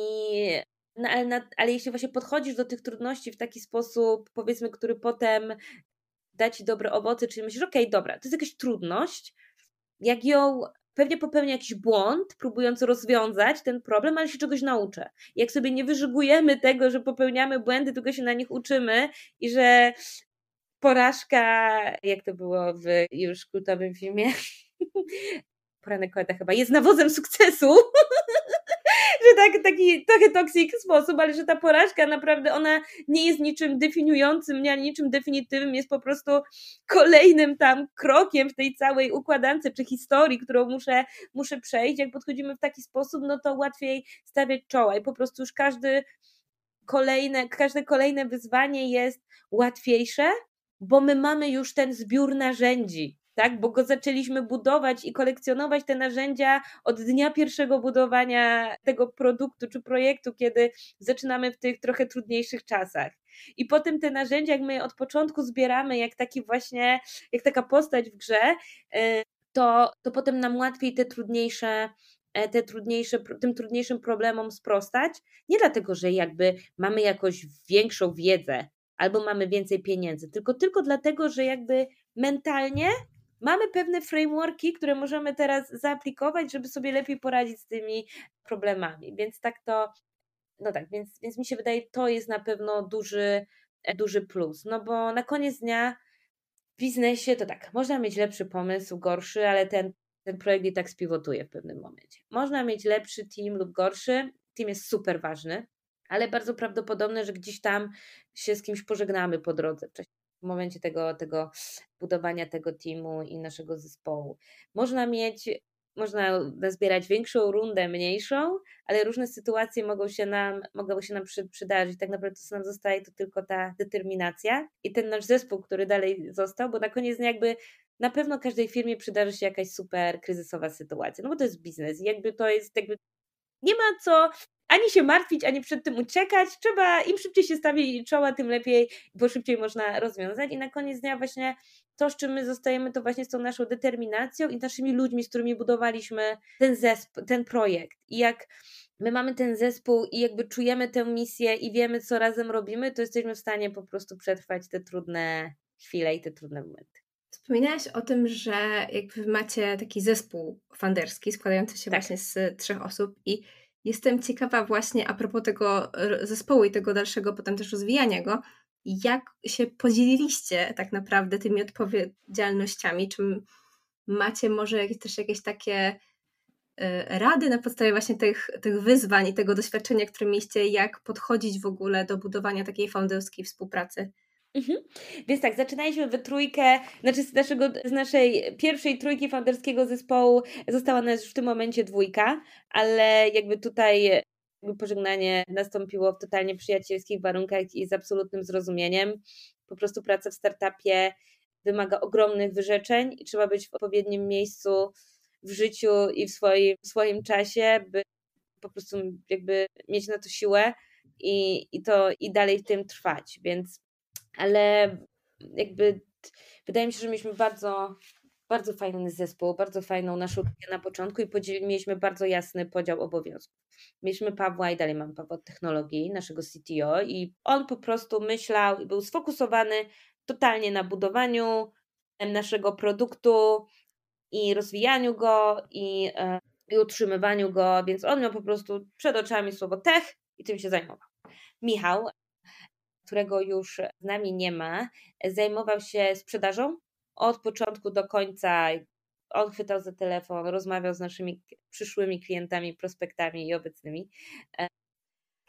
no, ale, na, ale jeśli właśnie podchodzisz do tych trudności w taki sposób, powiedzmy, który potem da ci dobre owoce, czyli myślisz, okej, okay, dobra, to jest jakaś trudność, jak ją pewnie popełnię jakiś błąd, próbując rozwiązać ten problem, ale się czegoś nauczę. Jak sobie nie wyżygujemy tego, że popełniamy błędy, tylko się na nich uczymy i że porażka, jak to było w już kultowym filmie, (laughs) poranek koeta chyba, jest nawozem sukcesu. (laughs) tak, taki trochę toxic sposób, ale że ta porażka naprawdę ona nie jest niczym definiującym, nie niczym definitywnym, jest po prostu kolejnym tam krokiem w tej całej układance czy historii, którą muszę, muszę przejść. Jak podchodzimy w taki sposób, no to łatwiej stawiać czoła i po prostu już każdy kolejne, każde kolejne wyzwanie jest łatwiejsze, bo my mamy już ten zbiór narzędzi, tak? Bo go zaczęliśmy budować i kolekcjonować te narzędzia od dnia pierwszego budowania tego produktu czy projektu, kiedy zaczynamy w tych trochę trudniejszych czasach. I potem te narzędzia, jak my od początku zbieramy, jak taki właśnie, jak taka postać w grze, y, to, to potem nam łatwiej te trudniejsze e, te trudniejsze, tym trudniejszym problemom sprostać. Nie dlatego, że jakby mamy jakąś większą wiedzę albo mamy więcej pieniędzy, tylko tylko dlatego, że jakby mentalnie mamy pewne frameworki, które możemy teraz zaaplikować, żeby sobie lepiej poradzić z tymi problemami. Więc tak to, no tak, więc, więc mi się wydaje, to jest na pewno duży, duży plus. No bo na koniec dnia w biznesie to tak, można mieć lepszy pomysł, gorszy, ale ten, ten projekt i tak spiwotuje w pewnym momencie. Można mieć lepszy team lub gorszy, team jest super ważny, ale bardzo prawdopodobne, że gdzieś tam się z kimś pożegnamy po drodze w czasie w momencie tego, tego budowania tego teamu i naszego zespołu. Można mieć, można zbierać większą rundę, mniejszą, ale różne sytuacje mogą się nam, mogą się nam przy, przydarzyć. Tak naprawdę co nam zostaje, to tylko ta determinacja i ten nasz zespół, który dalej został, bo na koniec jakby na pewno każdej firmie przydarzy się jakaś super kryzysowa sytuacja, no bo to jest biznes jakby to jest jakby nie ma co ani się martwić, ani przed tym uciekać. Trzeba, im szybciej się stawi czoła, tym lepiej, bo szybciej można rozwiązać. I na koniec dnia właśnie to, z czym my zostajemy, to właśnie z tą naszą determinacją i naszymi ludźmi, z którymi budowaliśmy ten zespół, ten projekt. I jak my mamy ten zespół i jakby czujemy tę misję i wiemy, co razem robimy, to jesteśmy w stanie po prostu przetrwać te trudne chwile i te trudne momenty. Wspominałaś o tym, że jakby macie taki zespół funderski składający się tak. właśnie z trzech osób i Jestem ciekawa właśnie a propos tego zespołu i tego dalszego potem też rozwijania go, jak się podzieliliście tak naprawdę tymi odpowiedzialnościami? Czy macie może też jakieś takie e, rady na podstawie właśnie tych, tych wyzwań i tego doświadczenia, które mieliście, jak podchodzić w ogóle do budowania takiej founderskiej współpracy? Mhm. Więc tak, zaczynaliśmy we trójkę, znaczy z, naszego, z naszej pierwszej trójki founderskiego zespołu została nas już w tym momencie dwójka, ale jakby tutaj pożegnanie nastąpiło w totalnie przyjacielskich warunkach i z absolutnym zrozumieniem. Po prostu praca w startupie wymaga ogromnych wyrzeczeń i trzeba być w odpowiednim miejscu w życiu i w swoim, w swoim czasie, by po prostu jakby mieć na to siłę i, i to i dalej w tym trwać. Więc ale jakby wydaje mi się, że mieliśmy bardzo, bardzo fajny zespół, bardzo fajną naszą na początku i mieliśmy bardzo jasny podział obowiązków. Mieliśmy Pawła i dalej mam Pawła od technologii, naszego CTO i on po prostu myślał i był sfokusowany totalnie na budowaniu naszego produktu i rozwijaniu go i, e, i utrzymywaniu go, więc on miał po prostu przed oczami słowo tech i tym się zajmował. Michał którego już z nami nie ma, zajmował się sprzedażą od początku do końca. On chwytał za telefon, rozmawiał z naszymi przyszłymi klientami, prospektami i obecnymi e,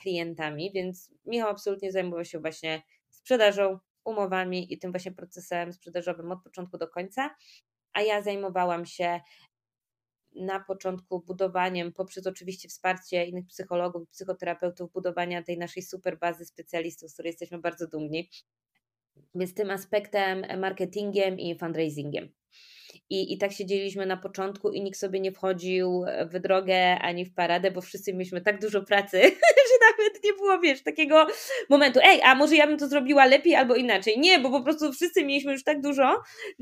klientami, więc Michał absolutnie zajmował się właśnie sprzedażą, umowami i tym właśnie procesem sprzedażowym od początku do końca, a ja zajmowałam się na początku budowaniem, poprzez oczywiście wsparcie innych psychologów, psychoterapeutów, budowania tej naszej super bazy specjalistów, z której jesteśmy bardzo dumni. Więc tym aspektem marketingiem i fundraisingiem. I, I tak siedzieliśmy na początku i nikt sobie nie wchodził w drogę ani w paradę, bo wszyscy mieliśmy tak dużo pracy, (laughs) że nawet nie było, wiesz, takiego momentu, ej, a może ja bym to zrobiła lepiej albo inaczej. Nie, bo po prostu wszyscy mieliśmy już tak dużo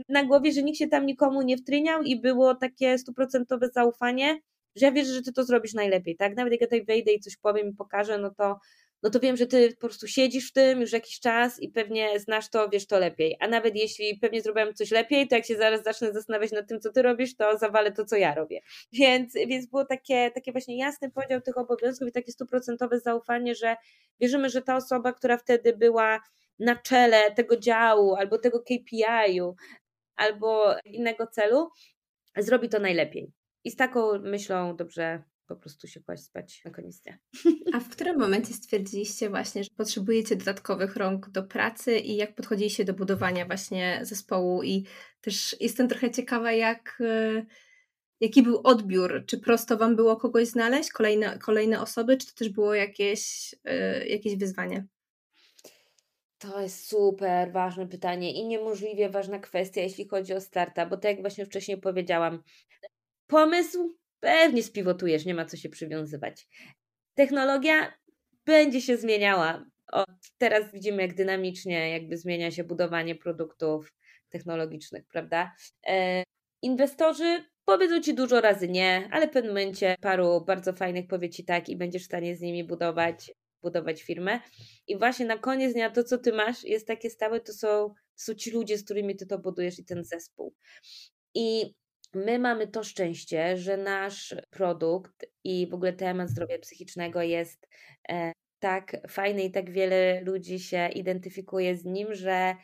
na głowie, że nikt się tam nikomu nie wtryniał i było takie stuprocentowe zaufanie, że ja wierzę, że ty to zrobisz najlepiej, tak? Nawet jak ja tutaj wejdę i coś powiem i pokażę, no to no to wiem, że ty po prostu siedzisz w tym już jakiś czas i pewnie znasz to, wiesz to lepiej. A nawet jeśli pewnie zrobiłem coś lepiej, to jak się zaraz zacznę zastanawiać nad tym, co ty robisz, to zawalę to, co ja robię. Więc, więc było takie, takie właśnie jasny podział tych obowiązków i takie stuprocentowe zaufanie, że wierzymy, że ta osoba, która wtedy była na czele tego działu albo tego KPI-u, albo innego celu, zrobi to najlepiej. I z taką myślą dobrze po prostu się kłaść spać na koniec dnia. A w którym momencie stwierdziliście właśnie, że potrzebujecie dodatkowych rąk do pracy i jak podchodziliście do budowania właśnie zespołu i też jestem trochę ciekawa, jak e, jaki był odbiór? Czy prosto Wam było kogoś znaleźć, kolejne, kolejne osoby, czy to też było jakieś, e, jakieś wyzwanie? To jest super ważne pytanie i niemożliwie ważna kwestia, jeśli chodzi o startup, bo tak jak właśnie wcześniej powiedziałam, pomysł pewnie spiwotujesz, nie ma co się przywiązywać. Technologia będzie się zmieniała. O, teraz widzimy, jak dynamicznie jakby zmienia się budowanie produktów technologicznych, prawda? E, inwestorzy powiedzą Ci dużo razy nie, ale w pewnym momencie paru bardzo fajnych powie Ci tak i będziesz w stanie z nimi budować budować firmę. I właśnie na koniec dnia to, co ty masz, jest takie stałe, to są, to są ci ludzie, z którymi ty to budujesz i ten zespół. I my mamy to szczęście, że nasz produkt i w ogóle temat zdrowia psychicznego jest e, tak fajny i tak wiele ludzi się identyfikuje z nim, że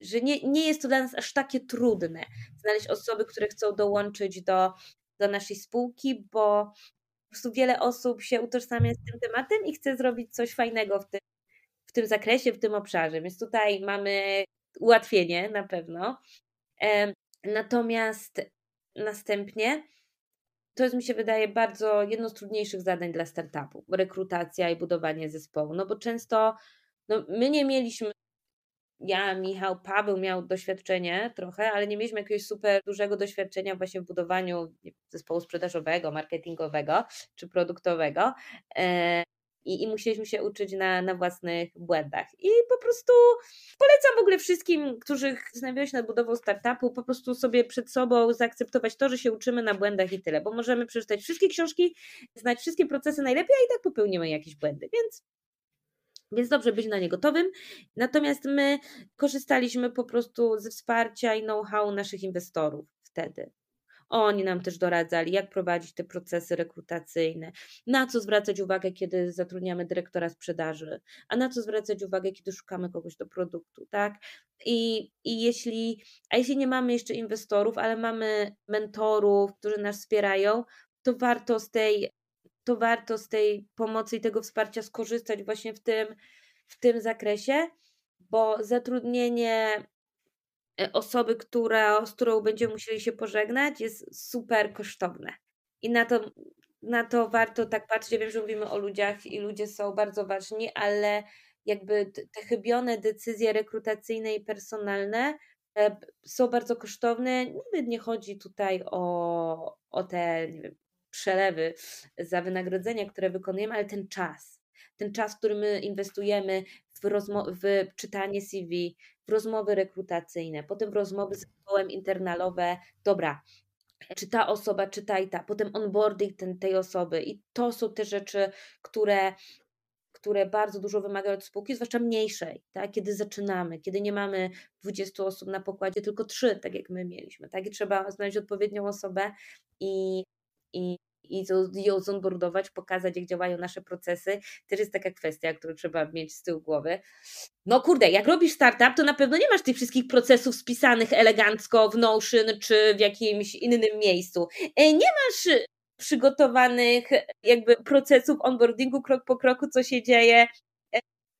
że nie, nie jest to dla nas aż takie trudne znaleźć osoby, które chcą dołączyć do, do naszej spółki, bo po prostu wiele osób się utożsamia z tym tematem i chce zrobić coś fajnego w tym, w tym zakresie, w tym obszarze. Więc tutaj mamy ułatwienie na pewno. Natomiast następnie to jest, mi się wydaje, bardzo jedno z trudniejszych zadań dla startupu rekrutacja i budowanie zespołu. No bo często no, my nie mieliśmy ja, Michał, Paweł miał doświadczenie trochę, ale nie mieliśmy jakiegoś super dużego doświadczenia właśnie w budowaniu zespołu sprzedażowego, marketingowego czy produktowego. I, i, musieliśmy się uczyć na, na własnych błędach. I po prostu polecam w ogóle wszystkim, którzy znajdują się nad budową startupu, po prostu sobie przed sobą zaakceptować to, że się uczymy na błędach i tyle, bo możemy przeczytać wszystkie książki, znać wszystkie procesy najlepiej, a i tak popełnimy jakieś błędy, więc więc dobrze być na nie gotowym. Natomiast my korzystaliśmy po prostu ze wsparcia i know-how naszych inwestorów wtedy. Oni nam też doradzali, jak prowadzić te procesy rekrutacyjne, na co zwracać uwagę, kiedy zatrudniamy dyrektora sprzedaży, a na co zwracać uwagę, kiedy szukamy kogoś do produktu, tak? I, i jeśli, a jeśli nie mamy jeszcze inwestorów, ale mamy mentorów, którzy nas wspierają, to warto z tej to warto z tej pomocy i tego wsparcia skorzystać właśnie w tym, w tym zakresie, bo zatrudnienie osoby, która, z którą będziemy musieli się pożegnać, jest super kosztowne. I na to, na to warto tak patrzeć. Ja wiem, że mówimy o ludziach i ludzie są bardzo ważni, ale jakby te chybione decyzje rekrutacyjne i personalne e, są bardzo kosztowne. Nawet nie chodzi tutaj o, o te wiem, przelewy za wynagrodzenia, które wykonujemy, ale ten czas, ten czas, który my inwestujemy w, w czytanie CV, w rozmowy rekrutacyjne, potem w rozmowy z zespołem internalowe, dobra, czy ta osoba, czy ta i ta, potem onboarding ten, tej osoby i to są te rzeczy, które które bardzo dużo wymagają od spółki, zwłaszcza mniejszej, tak? kiedy zaczynamy, kiedy nie mamy 20 osób na pokładzie, tylko 3, tak jak my mieliśmy. Tak? I trzeba znaleźć odpowiednią osobę i, i i ją zonboardować, pokazać, jak działają nasze procesy, też jest taka kwestia, którą trzeba mieć z tyłu głowy. No kurde, jak robisz startup, to na pewno nie masz tych wszystkich procesów spisanych elegancko w Notion czy w jakimś innym miejscu. E, nie masz przygotowanych jakby procesów onboardingu krok po kroku, co się dzieje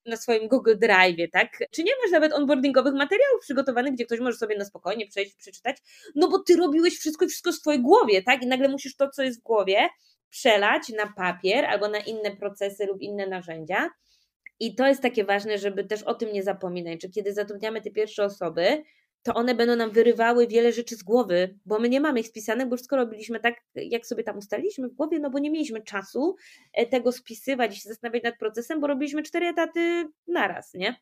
na swoim Google Drive, tak? Czy nie masz nawet onboardingowych materiałów przygotowanych, gdzie ktoś może sobie na spokojnie przejść, przeczytać? No bo ty robiłeś wszystko i wszystko w swojej głowie, tak? I nagle musisz to, co jest w głowie, przelać na papier albo na inne procesy lub inne narzędzia. I to jest takie ważne, żeby też o tym nie zapominać, że kiedy zatrudniamy te pierwsze osoby, to one będą nam wyrywały wiele rzeczy z głowy, bo my nie mamy ich spisanych, bo wszystko robiliśmy tak, jak sobie tam ustaliliśmy w głowie, no bo nie mieliśmy czasu e, tego spisywać i się zastanawiać nad procesem, bo robiliśmy cztery etaty naraz, nie?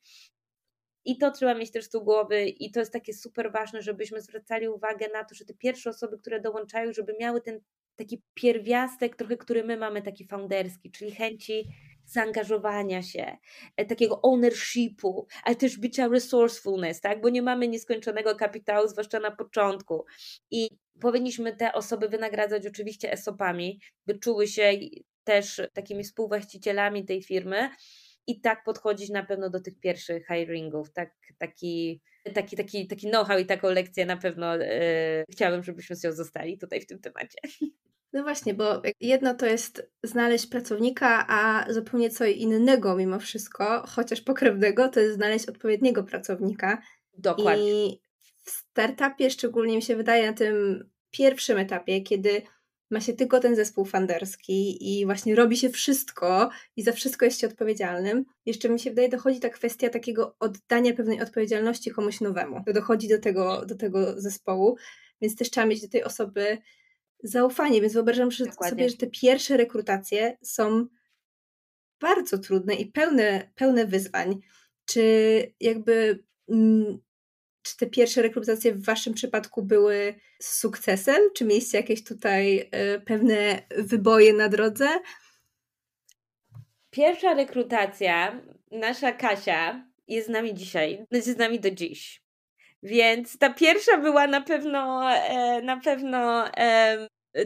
I to trzeba mieć też z tyłu głowy i to jest takie super ważne, żebyśmy zwracali uwagę na to, że te pierwsze osoby, które dołączają, żeby miały ten taki pierwiastek trochę, który my mamy, taki founderski, czyli chęci zaangażowania się, e, takiego ownershipu, ale też bycia resourcefulness, tak? bo nie mamy nieskończonego kapitału, zwłaszcza na początku. I powinniśmy te osoby wynagradzać oczywiście ESOP-ami, by czuły się też takimi współwłaścicielami tej firmy i tak podchodzić na pewno do tych pierwszych hiringów. Tak, taki, taki, taki, taki know-how i taką lekcję na pewno yy, chciałabym, żebyśmy się zostali tutaj w tym temacie. (laughs) No właśnie, bo jedno to jest znaleźć pracownika, a zupełnie co innego mimo wszystko, chociaż pokrewnego, to jest znaleźć odpowiedniego pracownika. Dokładnie. I w startupie szczególnie mi się wydaje na tym pierwszym etapie, kiedy ma się tylko ten zespół funderski i właśnie robi się wszystko i za wszystko jest się odpowiedzialnym. Jeszcze mi się wydaje, dochodzi ta kwestia takiego oddania pewnej odpowiedzialności komuś nowemu. To dochodzi do tego, do tego zespołu, więc też trzeba mieć do tej osoby zaufanie, więc wyobrażam sobie, że te pierwsze rekrutacje są bardzo trudne i pełne, pełne wyzwań. Czy jakby mm, czy te pierwsze rekrutacje w Waszym przypadku były sukcesem? Czy mieliście jakieś tutaj e, pewne wyboje na drodze? Pierwsza rekrutacja, nasza Kasia jest z nami dzisiaj, jest z nami do dziś. Więc ta pierwsza była na pewno, e, na pewno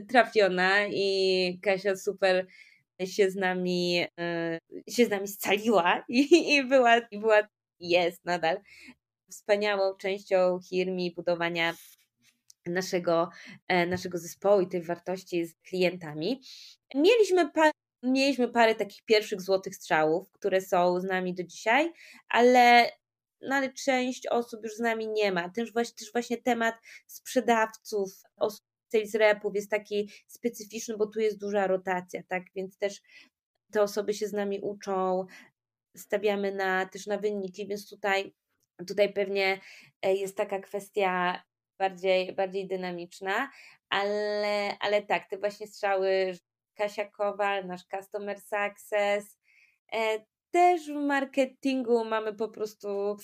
trafiona i Kasia super się z nami, e, się z nami scaliła i, i była, i była, jest nadal wspaniałą częścią Hirmi budowania naszego, e, naszego zespołu i tej wartości z klientami. Mieliśmy, mieliśmy parę takich pierwszych złotych strzałów, które są z nami do dzisiaj, ale no ale część osób już z nami nie ma. Też właśnie, też właśnie temat sprzedawców, osób sales repów jest taki specyficzny, bo tu jest duża rotacja, tak? Więc też te osoby się z nami uczą, stawiamy na, też na wyniki, więc tutaj, tutaj pewnie e, jest taka kwestia bardziej, bardziej dynamiczna, ale, ale tak, te właśnie strzały Kasia Kowal, nasz Customer Success, e, też w marketingu mamy po prostu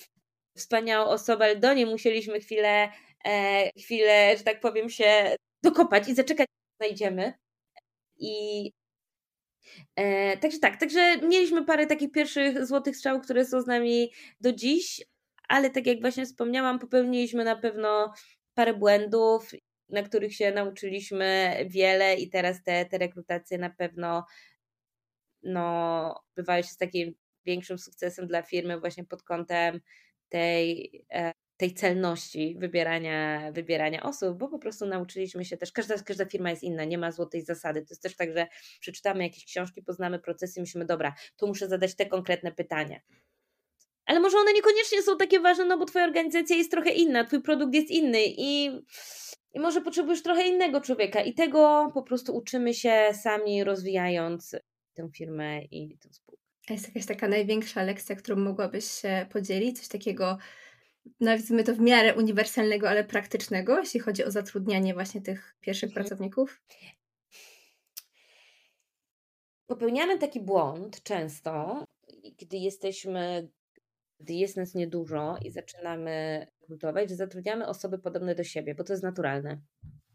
wspaniałą osobę, ale do niej musieliśmy chwilę, e, chwilę, że tak powiem, się dokopać i zaczekać, znajdziemy. I e, także tak, także mieliśmy parę takich pierwszych złotych strzał, które są z nami do dziś, ale tak jak właśnie wspomniałam, popełniliśmy na pewno parę błędów, na których się nauczyliśmy wiele i teraz te, te rekrutacje na pewno no, bywają się z takim większym sukcesem dla firmy właśnie pod kątem tej e, tej celności wybierania, wybierania osób, bo po prostu nauczyliśmy się też, każda, każda firma jest inna, nie ma złotej zasady. To jest też tak, że przeczytamy jakieś książki, poznamy procesy myślimy, dobra, tu muszę zadać te konkretne pytania. Ale może one niekoniecznie są takie ważne, no bo twoja organizacja jest trochę inna, twój produkt jest inny i, i może potrzebujesz trochę innego człowieka i tego po prostu uczymy się sami rozwijając tę firmę i tę spółkę. A jest jakaś taka największa lekcja, którą mogłabyś się podzielić? Coś takiego nazwijmy to w miarę uniwersalnego, ale praktycznego, jeśli chodzi o zatrudnianie właśnie tych pierwszych mhm. pracowników? Popełniamy taki błąd często, gdy jesteśmy, gdy jest nas niedużo i zaczynamy rekrutować, że zatrudniamy osoby podobne do siebie, bo to jest naturalne.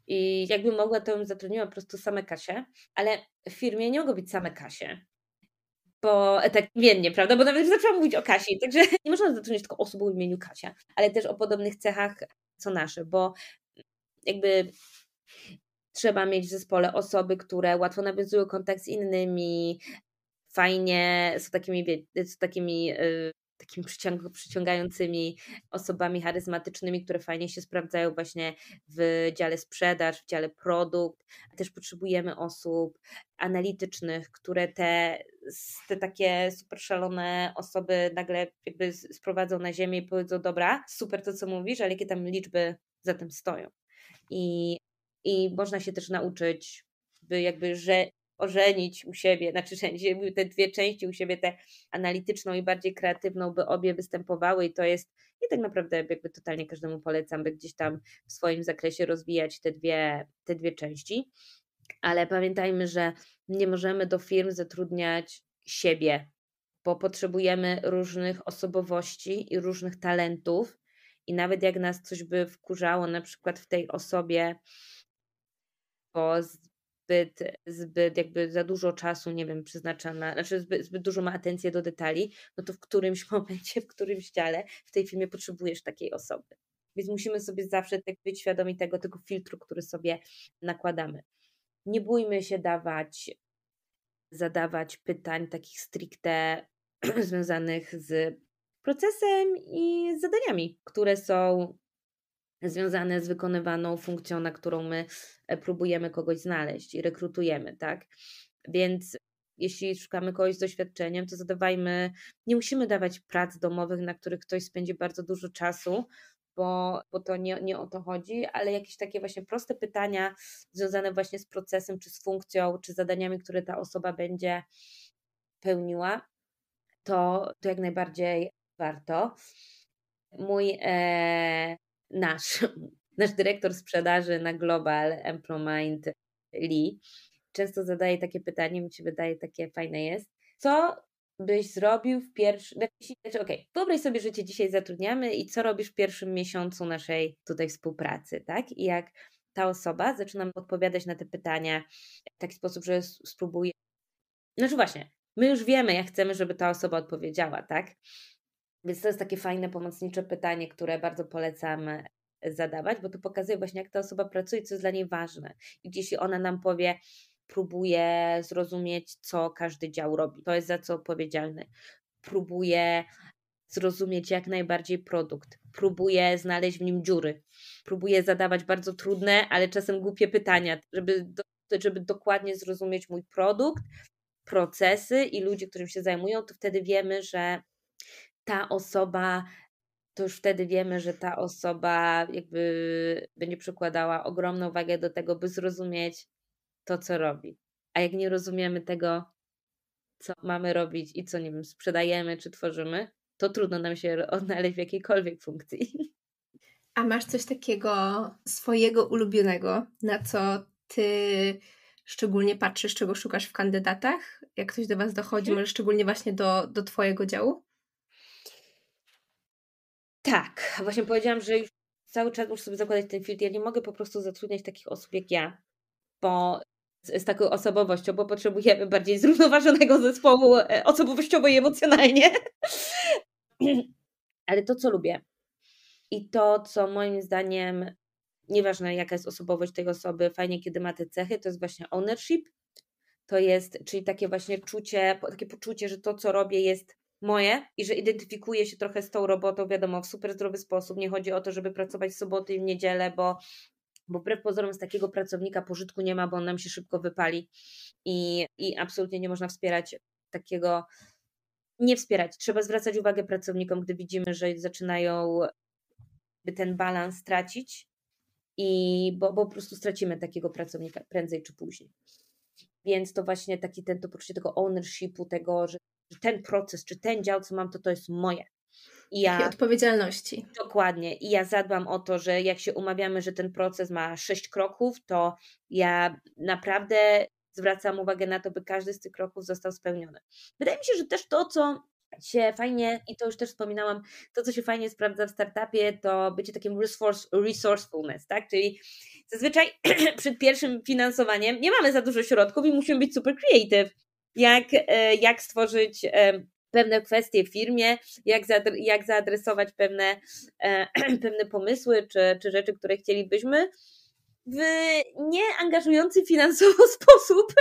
I jakbym mogła, to bym zatrudniła po prostu same Kasie, ale w firmie nie mogą być same Kasie bo tak imiennie, prawda? Bo nawet zaczęłam mówić o Kasi, także (laughs) nie można zatrudnić tylko osób o imieniu Kasia, ale też o podobnych cechach co nasze, bo jakby trzeba mieć w zespole osoby, które łatwo nawiązują kontakt z innymi, fajnie są takimi, są takimi y, takimi przyciąg przyciągającymi osobami charyzmatycznymi, które fajnie się sprawdzają właśnie w dziale sprzedaż, w dziale produkt. Też potrzebujemy osób analitycznych, które te, te takie super szalone osoby nagle jakby sprowadzą na ziemię i powiedzą, dobra, super to co mówisz, ale jakie tam liczby za tym stoją. I, i można się też nauczyć jakby, że ożenić u siebie, znaczy te dwie części u siebie, tę analityczną i bardziej kreatywną, by obie występowały i to jest i tak naprawdę jakby totalnie każdemu polecam, by gdzieś tam w swoim zakresie rozwijać te dwie, te dwie części. Ale pamiętajmy, że nie możemy do firm zatrudniać siebie, bo potrzebujemy różnych osobowości i różnych talentów. I nawet jak nas coś by wkurzało, na przykład w tej osobie, bo zbyt, zbyt jakby za dużo czasu, nie wiem, przeznacza na, znaczy zbyt, zbyt dużo ma atencję do detali, no to w którymś (laughs) momencie, w którymś dziale w tej filmie potrzebujesz takiej osoby. Więc musimy sobie zawsze tak być świadomi tego, tego filtru, który sobie nakładamy. Nie bójmy się dawać, zadawać pytań takich stricte (clears throat) związanych z procesem i z zadaniami, które są związane z wykonywaną funkcją, na którą my e, próbujemy kogoś znaleźć i rekrutujemy, tak? Więc jeśli szukamy kogoś z doświadczeniem, to zadawajmy, nie musimy dawać prac domowych, na których ktoś spędzi bardzo dużo czasu, bo, bo to nie, nie o to chodzi, ale jakieś takie właśnie proste pytania związane właśnie z procesem, czy z funkcją, czy zadaniami, które ta osoba będzie pełniła, to, to jak najbardziej warto. Mój e, nasz, (laughs) nasz dyrektor sprzedaży na Global Employment Lee często zadaje takie pytanie, mi się wydaje takie fajne jest. Co byś zrobił w pierwszym. Znaczy, okay, wyobraź sobie, że cię dzisiaj zatrudniamy i co robisz w pierwszym miesiącu naszej tutaj współpracy, tak? I jak ta osoba zaczyna odpowiadać na te pytania w taki sposób, że spróbuje. Znaczy właśnie, my już wiemy, jak chcemy, żeby ta osoba odpowiedziała, tak? Więc to jest takie fajne, pomocnicze pytanie, które bardzo polecam e, zadawać, bo to pokazuje właśnie, jak ta osoba pracuje, co jest dla niej ważne. I jeśli ona nam powie, próbuje zrozumieć, co każdy dział robi, to jest za co odpowiedzialny. Próbuje zrozumieć jak najbardziej produkt, próbuje znaleźć w nim dziury, próbuje zadawać bardzo trudne, ale czasem głupie pytania, żeby, do, żeby dokładnie zrozumieć mój produkt, procesy i ludzi, którym się zajmują, to wtedy wiemy, że ta osoba, to już wtedy wiemy, że ta osoba jakby będzie przykładała ogromną wagę do tego, by zrozumieć to, co robi. A jak nie rozumiemy tego, co mamy robić i co, nie wiem, sprzedajemy czy tworzymy, to trudno nam się (laughs) odnaleźć w jakiejkolwiek funkcji. A masz coś takiego swojego ulubionego, na co ty szczególnie patrzysz, czego szukasz w kandydatach? Jak ktoś do Was dochodzi, hmm. może szczególnie właśnie do, do Twojego działu? Tak, właśnie powiedziałam, że już cały czas muszę sobie zakładać ten filtr. Ja nie mogę po prostu zatrudniać takich osób jak ja, bo z, z taką osobowością, bo potrzebujemy bardziej zrównoważonego zespołu e, osobowościowo i emocjonalnie. (clears throat) Ale to, co lubię i to, co moim zdaniem, nieważne jaka jest osobowość tej osoby, fajnie, kiedy ma te cechy, to jest właśnie ownership. To jest, czyli takie właśnie czucie, takie poczucie, że to, co robię, jest moje i że identyfikuję się trochę z tą robotą, wiadomo, w super zdrowy sposób. Nie chodzi o to, żeby pracować w soboty i w niedzielę, bo, bo wbrew pozorom z takiego pracownika pożytku nie ma, bo on nam się szybko wypali i, i absolutnie nie można wspierać takiego, nie wspierać. Trzeba zwracać uwagę pracownikom, gdy widzimy, że zaczynają ten balans tracić i bo, bo po prostu stracimy takiego pracownika prędzej czy później. Więc to właśnie taki ten, to poczucie tego ownershipu, tego, że ten proces, czy ten dział, co mam, to to jest moje. I ja, odpowiedzialności. Dokładnie. I ja zadbam o to, że jak się umawiamy, że ten proces ma sześć kroków, to ja naprawdę zwracam uwagę na to, by każdy z tych kroków został spełniony. Wydaje mi się, że też to, co się fajnie, i to już też wspominałam, to co się fajnie sprawdza w startupie, to bycie takim resource, resourcefulness, tak? Czyli zazwyczaj (clears throat) przed pierwszym finansowaniem nie mamy za dużo środków i musimy być super creative. Jak, e, jak stworzyć e, pewne kwestie w firmie, jak, zaadre, jak zaadresować pewne, e, (clears throat) pewne pomysły czy, czy rzeczy, które chcielibyśmy w nieangażujący finansowo (laughs) sposób,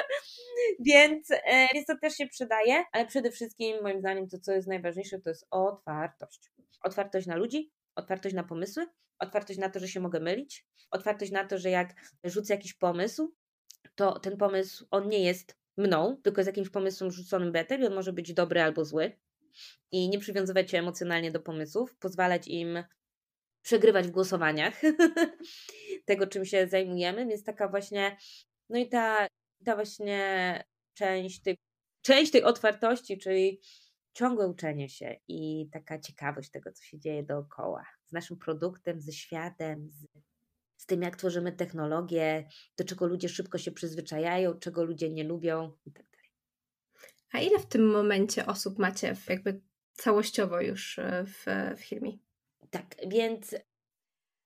więc, więc to też się przydaje, ale przede wszystkim moim zdaniem to, co jest najważniejsze, to jest otwartość. Otwartość na ludzi, otwartość na pomysły, otwartość na to, że się mogę mylić, otwartość na to, że jak rzucę jakiś pomysł, to ten pomysł, on nie jest mną, tylko z jakimś pomysłem rzuconym betem i on może być dobry albo zły. I nie przywiązywać się emocjonalnie do pomysłów, pozwalać im przegrywać w głosowaniach (laughs) tego, czym się zajmujemy, więc taka właśnie, no i ta, ta właśnie część tej, część tej otwartości, czyli ciągłe uczenie się i taka ciekawość tego, co się dzieje dookoła, z naszym produktem, ze światem, z, z tym, jak tworzymy technologię, do czego ludzie szybko się przyzwyczajają, czego ludzie nie lubią itd. Tak A ile w tym momencie osób macie jakby całościowo już e, w, w firmie? Tak, więc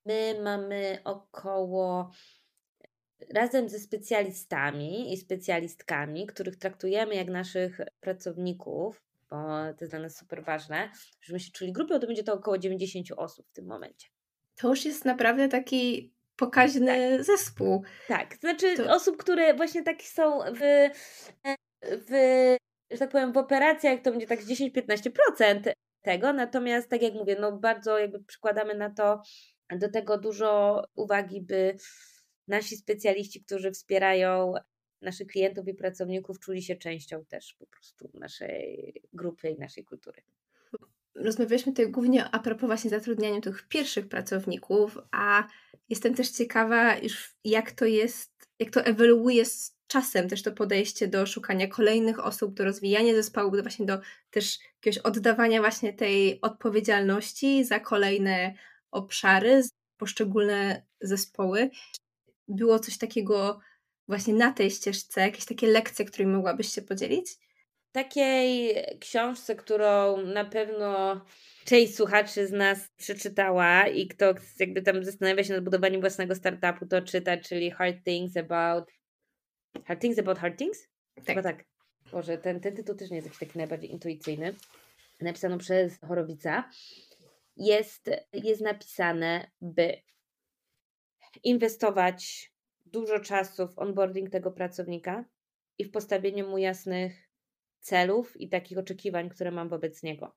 my mamy około razem ze specjalistami i specjalistkami, których traktujemy jak naszych pracowników, bo to jest dla nas super ważne, żebyśmy się czuli grupą, to będzie to około 90 osób w tym momencie. To już jest naprawdę taki pokaźny tak. zespół. Tak, znaczy to... osób, które właśnie takie są w, w, że tak powiem, w operacjach to będzie tak 10-15% tego, natomiast tak jak mówię, no bardzo jakby przykładamy na to do tego dużo uwagi, by nasi specjaliści, którzy wspierają naszych klientów i pracowników, czuli się częścią też po prostu naszej grupy i naszej kultury. Rozmawialiśmy tutaj głównie a propos właśnie zatrudniania tych pierwszych pracowników, a jestem też ciekawa już jak to jest, jak to ewoluuje z czasem też to podejście do szukania kolejnych osób, do rozwijania zespołu, do właśnie do też jakiegoś oddawania właśnie tej odpowiedzialności za kolejne obszary, poszczególne zespoły. Było coś takiego właśnie na tej ścieżce, jakieś takie lekcje, którymi mogłabyś się podzielić? Takiej książce, którą na pewno część słuchaczy z nas przeczytała i kto jakby tam zastanawia się nad budowaniem własnego startupu, to czyta, czyli Hard Things About Hard Things About Hard Things? Tak. Chyba tak. Boże, ten, ten tytuł też nie jest jakiś taki najbardziej intuicyjny. Napisano przez Chorowica. Jest, jest napisane, by inwestować dużo czasu w onboarding tego pracownika i w postawieniu mu jasnych celów i takich oczekiwań, które mam wobec niego.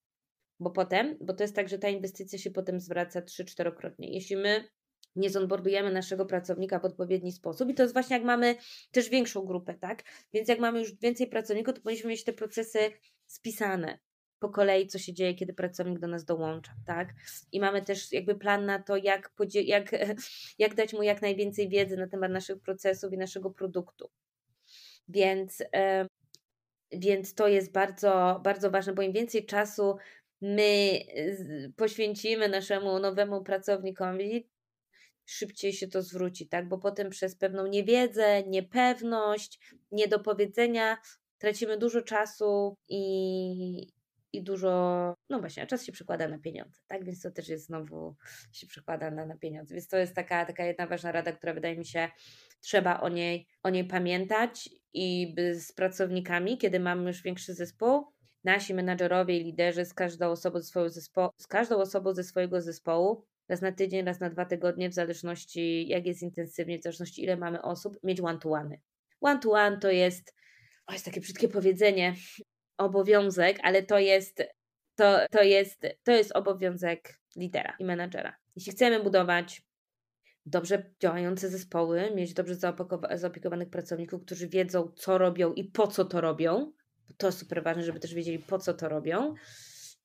Bo potem, bo to jest tak, że ta inwestycja się potem zwraca trzy-czterokrotnie. Jeśli my nie zonboardujemy naszego pracownika w odpowiedni sposób. I to jest właśnie jak mamy też większą grupę, tak? Więc jak mamy już więcej pracowników, to powinniśmy mieć te procesy spisane po kolei, co się dzieje, kiedy pracownik do nas dołącza, tak? I mamy też jakby plan na to, jak, jak, (laughs) jak dać mu jak najwięcej wiedzy na temat naszych procesów i naszego produktu. Więc, więc to jest bardzo, bardzo ważne, bo im więcej czasu my poświęcimy naszemu nowemu pracownikowi, szybciej się to zwróci, tak? Bo potem przez pewną niewiedzę, niepewność, niedopowiedzenia tracimy dużo czasu i, i dużo, no właśnie, a czas się przekłada na pieniądze, tak? Więc to też jest znowu, się przekłada na, na pieniądze. Więc to jest taka, taka jedna ważna rada, która wydaje mi się, trzeba o niej, o niej pamiętać i z pracownikami, kiedy mamy już większy zespół, nasi menadżerowie i liderzy z każdą osobą ze swojego zespołu, z każdą osobą ze swojego zespołu raz na tydzień, raz na dwa tygodnie, w zależności jak jest intensywnie, w zależności ile mamy osób, mieć one-to-one. One-to-one to jest, o jest takie brzydkie powiedzenie, obowiązek, ale to jest, to, to jest, to jest obowiązek lidera i menadżera. Jeśli chcemy budować dobrze działające zespoły, mieć dobrze zaopiekowanych pracowników, którzy wiedzą, co robią i po co to robią, to jest super ważne, żeby też wiedzieli, po co to robią,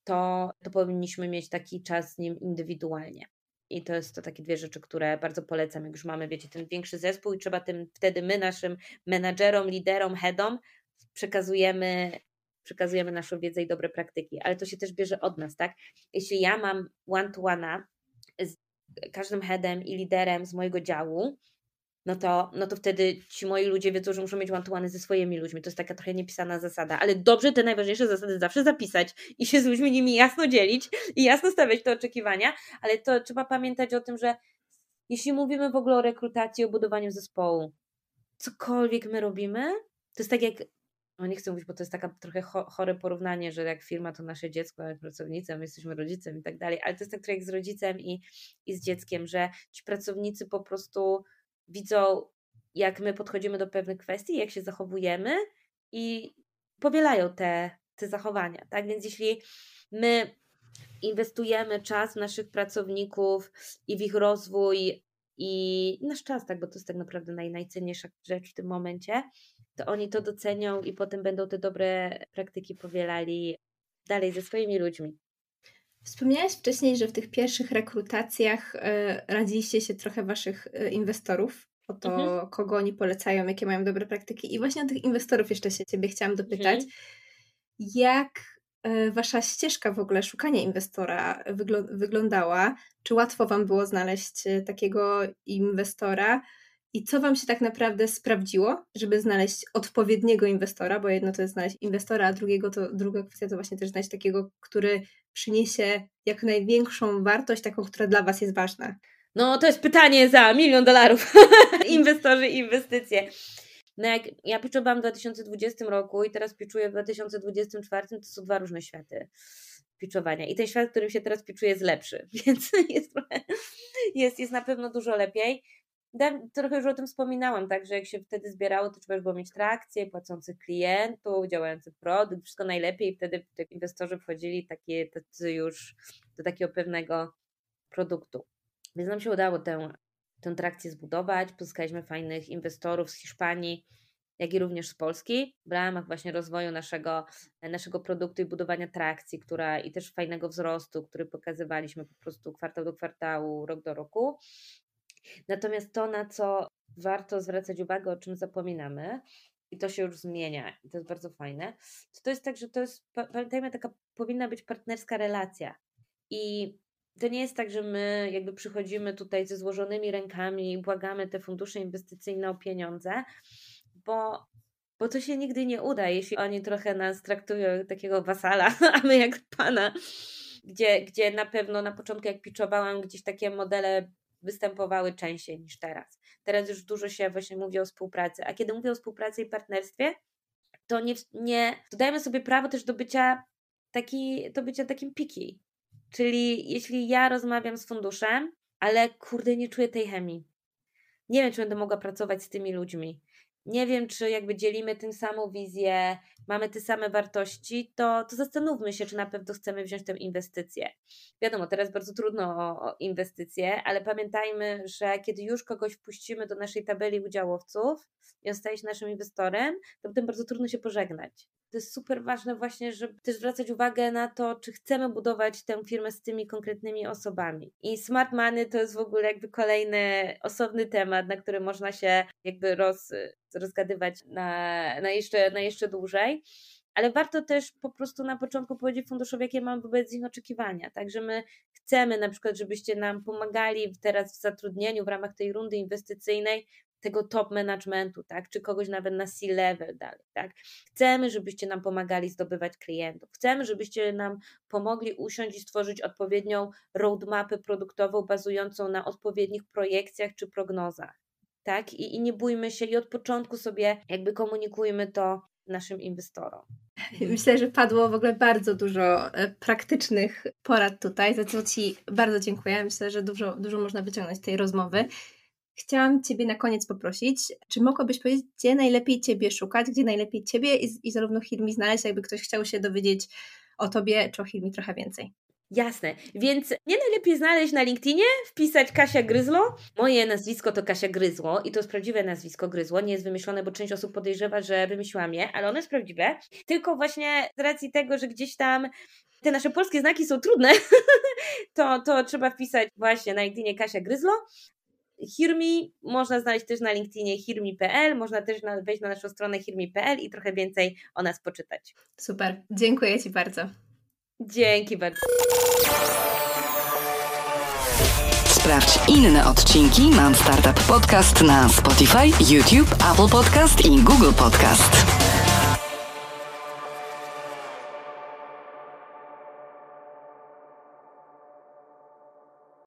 to, to powinniśmy mieć taki czas z nim indywidualnie. I to jest to takie dwie rzeczy, które bardzo polecam, jak już mamy, wiecie, ten większy zespół i trzeba tym wtedy my naszym menadżerom, liderom, headom przekazujemy, przekazujemy naszą wiedzę i dobre praktyki. Ale to się też bierze od nas, tak? Jeśli ja mam one-to-one z każdym headem i liderem z mojego działu, no to, no to wtedy ci moi ludzie wiedzą, że muszą mieć one ze swoimi ludźmi. To jest taka trochę niepisana zasada, ale dobrze te najważniejsze zasady zawsze zapisać i się z ludźmi nimi jasno dzielić i jasno stawiać te oczekiwania, ale to trzeba pamiętać o tym, że jeśli mówimy w ogóle o rekrutacji, o budowaniu zespołu, cokolwiek my robimy, to jest tak jak no nie chcę mówić, bo to jest taka trochę chore porównanie, że jak firma to nasze dziecko, pracownica, my jesteśmy rodzicem i tak dalej, ale to jest tak trochę jak z rodzicem i, i z dzieckiem, że ci pracownicy po prostu widzą, jak my podchodzimy do pewnych kwestii, jak się zachowujemy i powielają te, te zachowania. Tak więc jeśli my inwestujemy czas w naszych pracowników i w ich rozwój i nasz czas, tak, bo to jest tak naprawdę naj, najcenniejsza rzecz w tym momencie, to oni to docenią i potem będą te dobre praktyki powielali dalej ze swoimi ludźmi. Wspomniałaś wcześniej, że w tych pierwszych rekrutacjach e, radziliście się trochę waszych e, inwestorów o to, mhm. kogo oni polecają, jakie mają dobre praktyki. I właśnie o tych inwestorów jeszcze się ciebie chciałam dopytać. Mhm. Jak e, wasza ścieżka w ogóle szukania inwestora wyglądała? Czy łatwo wam było znaleźć takiego inwestora? I co Wam się tak naprawdę sprawdziło, żeby znaleźć odpowiedniego inwestora, bo jedno to jest znaleźć inwestora, a drugiego to, druga kwestia to właśnie też znaleźć takiego, który przyniesie jak największą wartość, taką, która dla Was jest ważna. No to jest pytanie za milion dolarów. (laughs) Inwestorzy i inwestycje. No jak ja pitchowałam w 2020 roku i teraz pitchuję w 2024, to są dwa różne światy pitchowania. I ten świat, w którym się teraz pitchuje jest lepszy, (laughs) więc jest, jest, jest na pewno dużo lepiej trochę już o tym wspominałam, tak, że jak się wtedy zbierało, to trzeba było mieć trakcję, płacących klientów, działający produkt, wszystko najlepiej wtedy inwestorzy wchodzili takie, już do takiego pewnego produktu. Więc nam się udało tę, tę trakcję zbudować, pozyskaliśmy fajnych inwestorów z Hiszpanii, jak i również z Polski w ramach właśnie rozwoju naszego, naszego produktu i budowania trakcji, która i też fajnego wzrostu, który pokazywaliśmy po prostu kwartał do kwartału, rok do roku. Natomiast to, na co warto zwracać uwagę, o czym zapominamy, i to się już zmienia, i to jest bardzo fajne, to, to jest tak, że to jest, pamiętajmy, taka powinna być partnerska relacja. I to nie jest tak, że my jakby przychodzimy tutaj ze złożonymi rękami i błagamy te fundusze inwestycyjne o pieniądze, bo, bo to się nigdy nie uda, jeśli oni trochę nas traktują jak takiego wasala, (laughs) a my jak pana, gdzie, gdzie na pewno na początku jak piczowałam gdzieś takie modele występowały częściej niż teraz. Teraz już dużo się właśnie mówi o współpracy, a kiedy mówię o współpracy i partnerstwie, to nie, nie dodajemy sobie prawo też do bycia, taki, do bycia takim piki. Czyli jeśli ja rozmawiam z funduszem, ale kurde, nie czuję tej chemii. Nie wiem, czy będę mogła pracować z tymi ludźmi nie wiem, czy jakby dzielimy tę samą wizję, mamy te same wartości, to, to zastanówmy się, czy na pewno chcemy wziąć tę inwestycję. Wiadomo, teraz bardzo trudno o, o inwestycje, ale pamiętajmy, że kiedy już kogoś wpuścimy do naszej tabeli udziałowców i on staje się naszym inwestorem, to potem bardzo trudno się pożegnać to jest super ważne właśnie, żeby też zwracać uwagę na to, czy chcemy budować tę firmę z tymi konkretnymi osobami. I smart money to jest w ogóle jakby kolejny osobny temat, na który można się jakby roz, rozgadywać na, na, jeszcze, na jeszcze dłużej ale warto też po prostu na początku powiedzieć funduszowi, jakie mamy wobec nich oczekiwania. Także my chcemy na przykład, żebyście nam pomagali teraz w zatrudnieniu w ramach tej rundy inwestycyjnej tego top managementu, tak, czy kogoś nawet na C-level dalej, tak. Chcemy, żebyście nam pomagali zdobywać klientów. Chcemy, żebyście nam pomogli usiąść i stworzyć odpowiednią roadmapę produktową bazującą na odpowiednich projekcjach czy prognozach. Tak, i, i nie bójmy się i od początku sobie jakby komunikujmy to naszym inwestorom. Myślę, że padło w ogóle bardzo dużo e, praktycznych porad tutaj, za co Ci bardzo dziękuję. Myślę, że dużo, dużo można wyciągnąć z tej rozmowy. Chciałam Ciebie na koniec poprosić, czy mogłabyś powiedzieć, gdzie najlepiej Ciebie szukać, gdzie najlepiej Ciebie i, i zarówno Hirmi znaleźć, jakby ktoś chciał się dowiedzieć o Tobie czy o Hirmi trochę więcej. Jasne, więc nie najlepiej znaleźć na LinkedInie, wpisać Kasia Gryzlo. Moje nazwisko to Kasia Gryzło i to jest prawdziwe nazwisko Gryzło. Nie jest wymyślone, bo część osób podejrzewa, że wymyśliłam je, ale ono jest prawdziwe. Tylko właśnie z racji tego, że gdzieś tam te nasze polskie znaki są trudne, (laughs) to, to trzeba wpisać właśnie na LinkedInie Kasia Gryzlo. Hirmi można znaleźć też na LinkedInie hirmi.pl, można też wejść na naszą stronę hirmi.pl i trochę więcej o nas poczytać. Super, dziękuję Ci bardzo. Dzięki bardzo. Sprawdź inne odcinki Mam Startup Podcast na Spotify, YouTube, Apple Podcast i Google Podcast.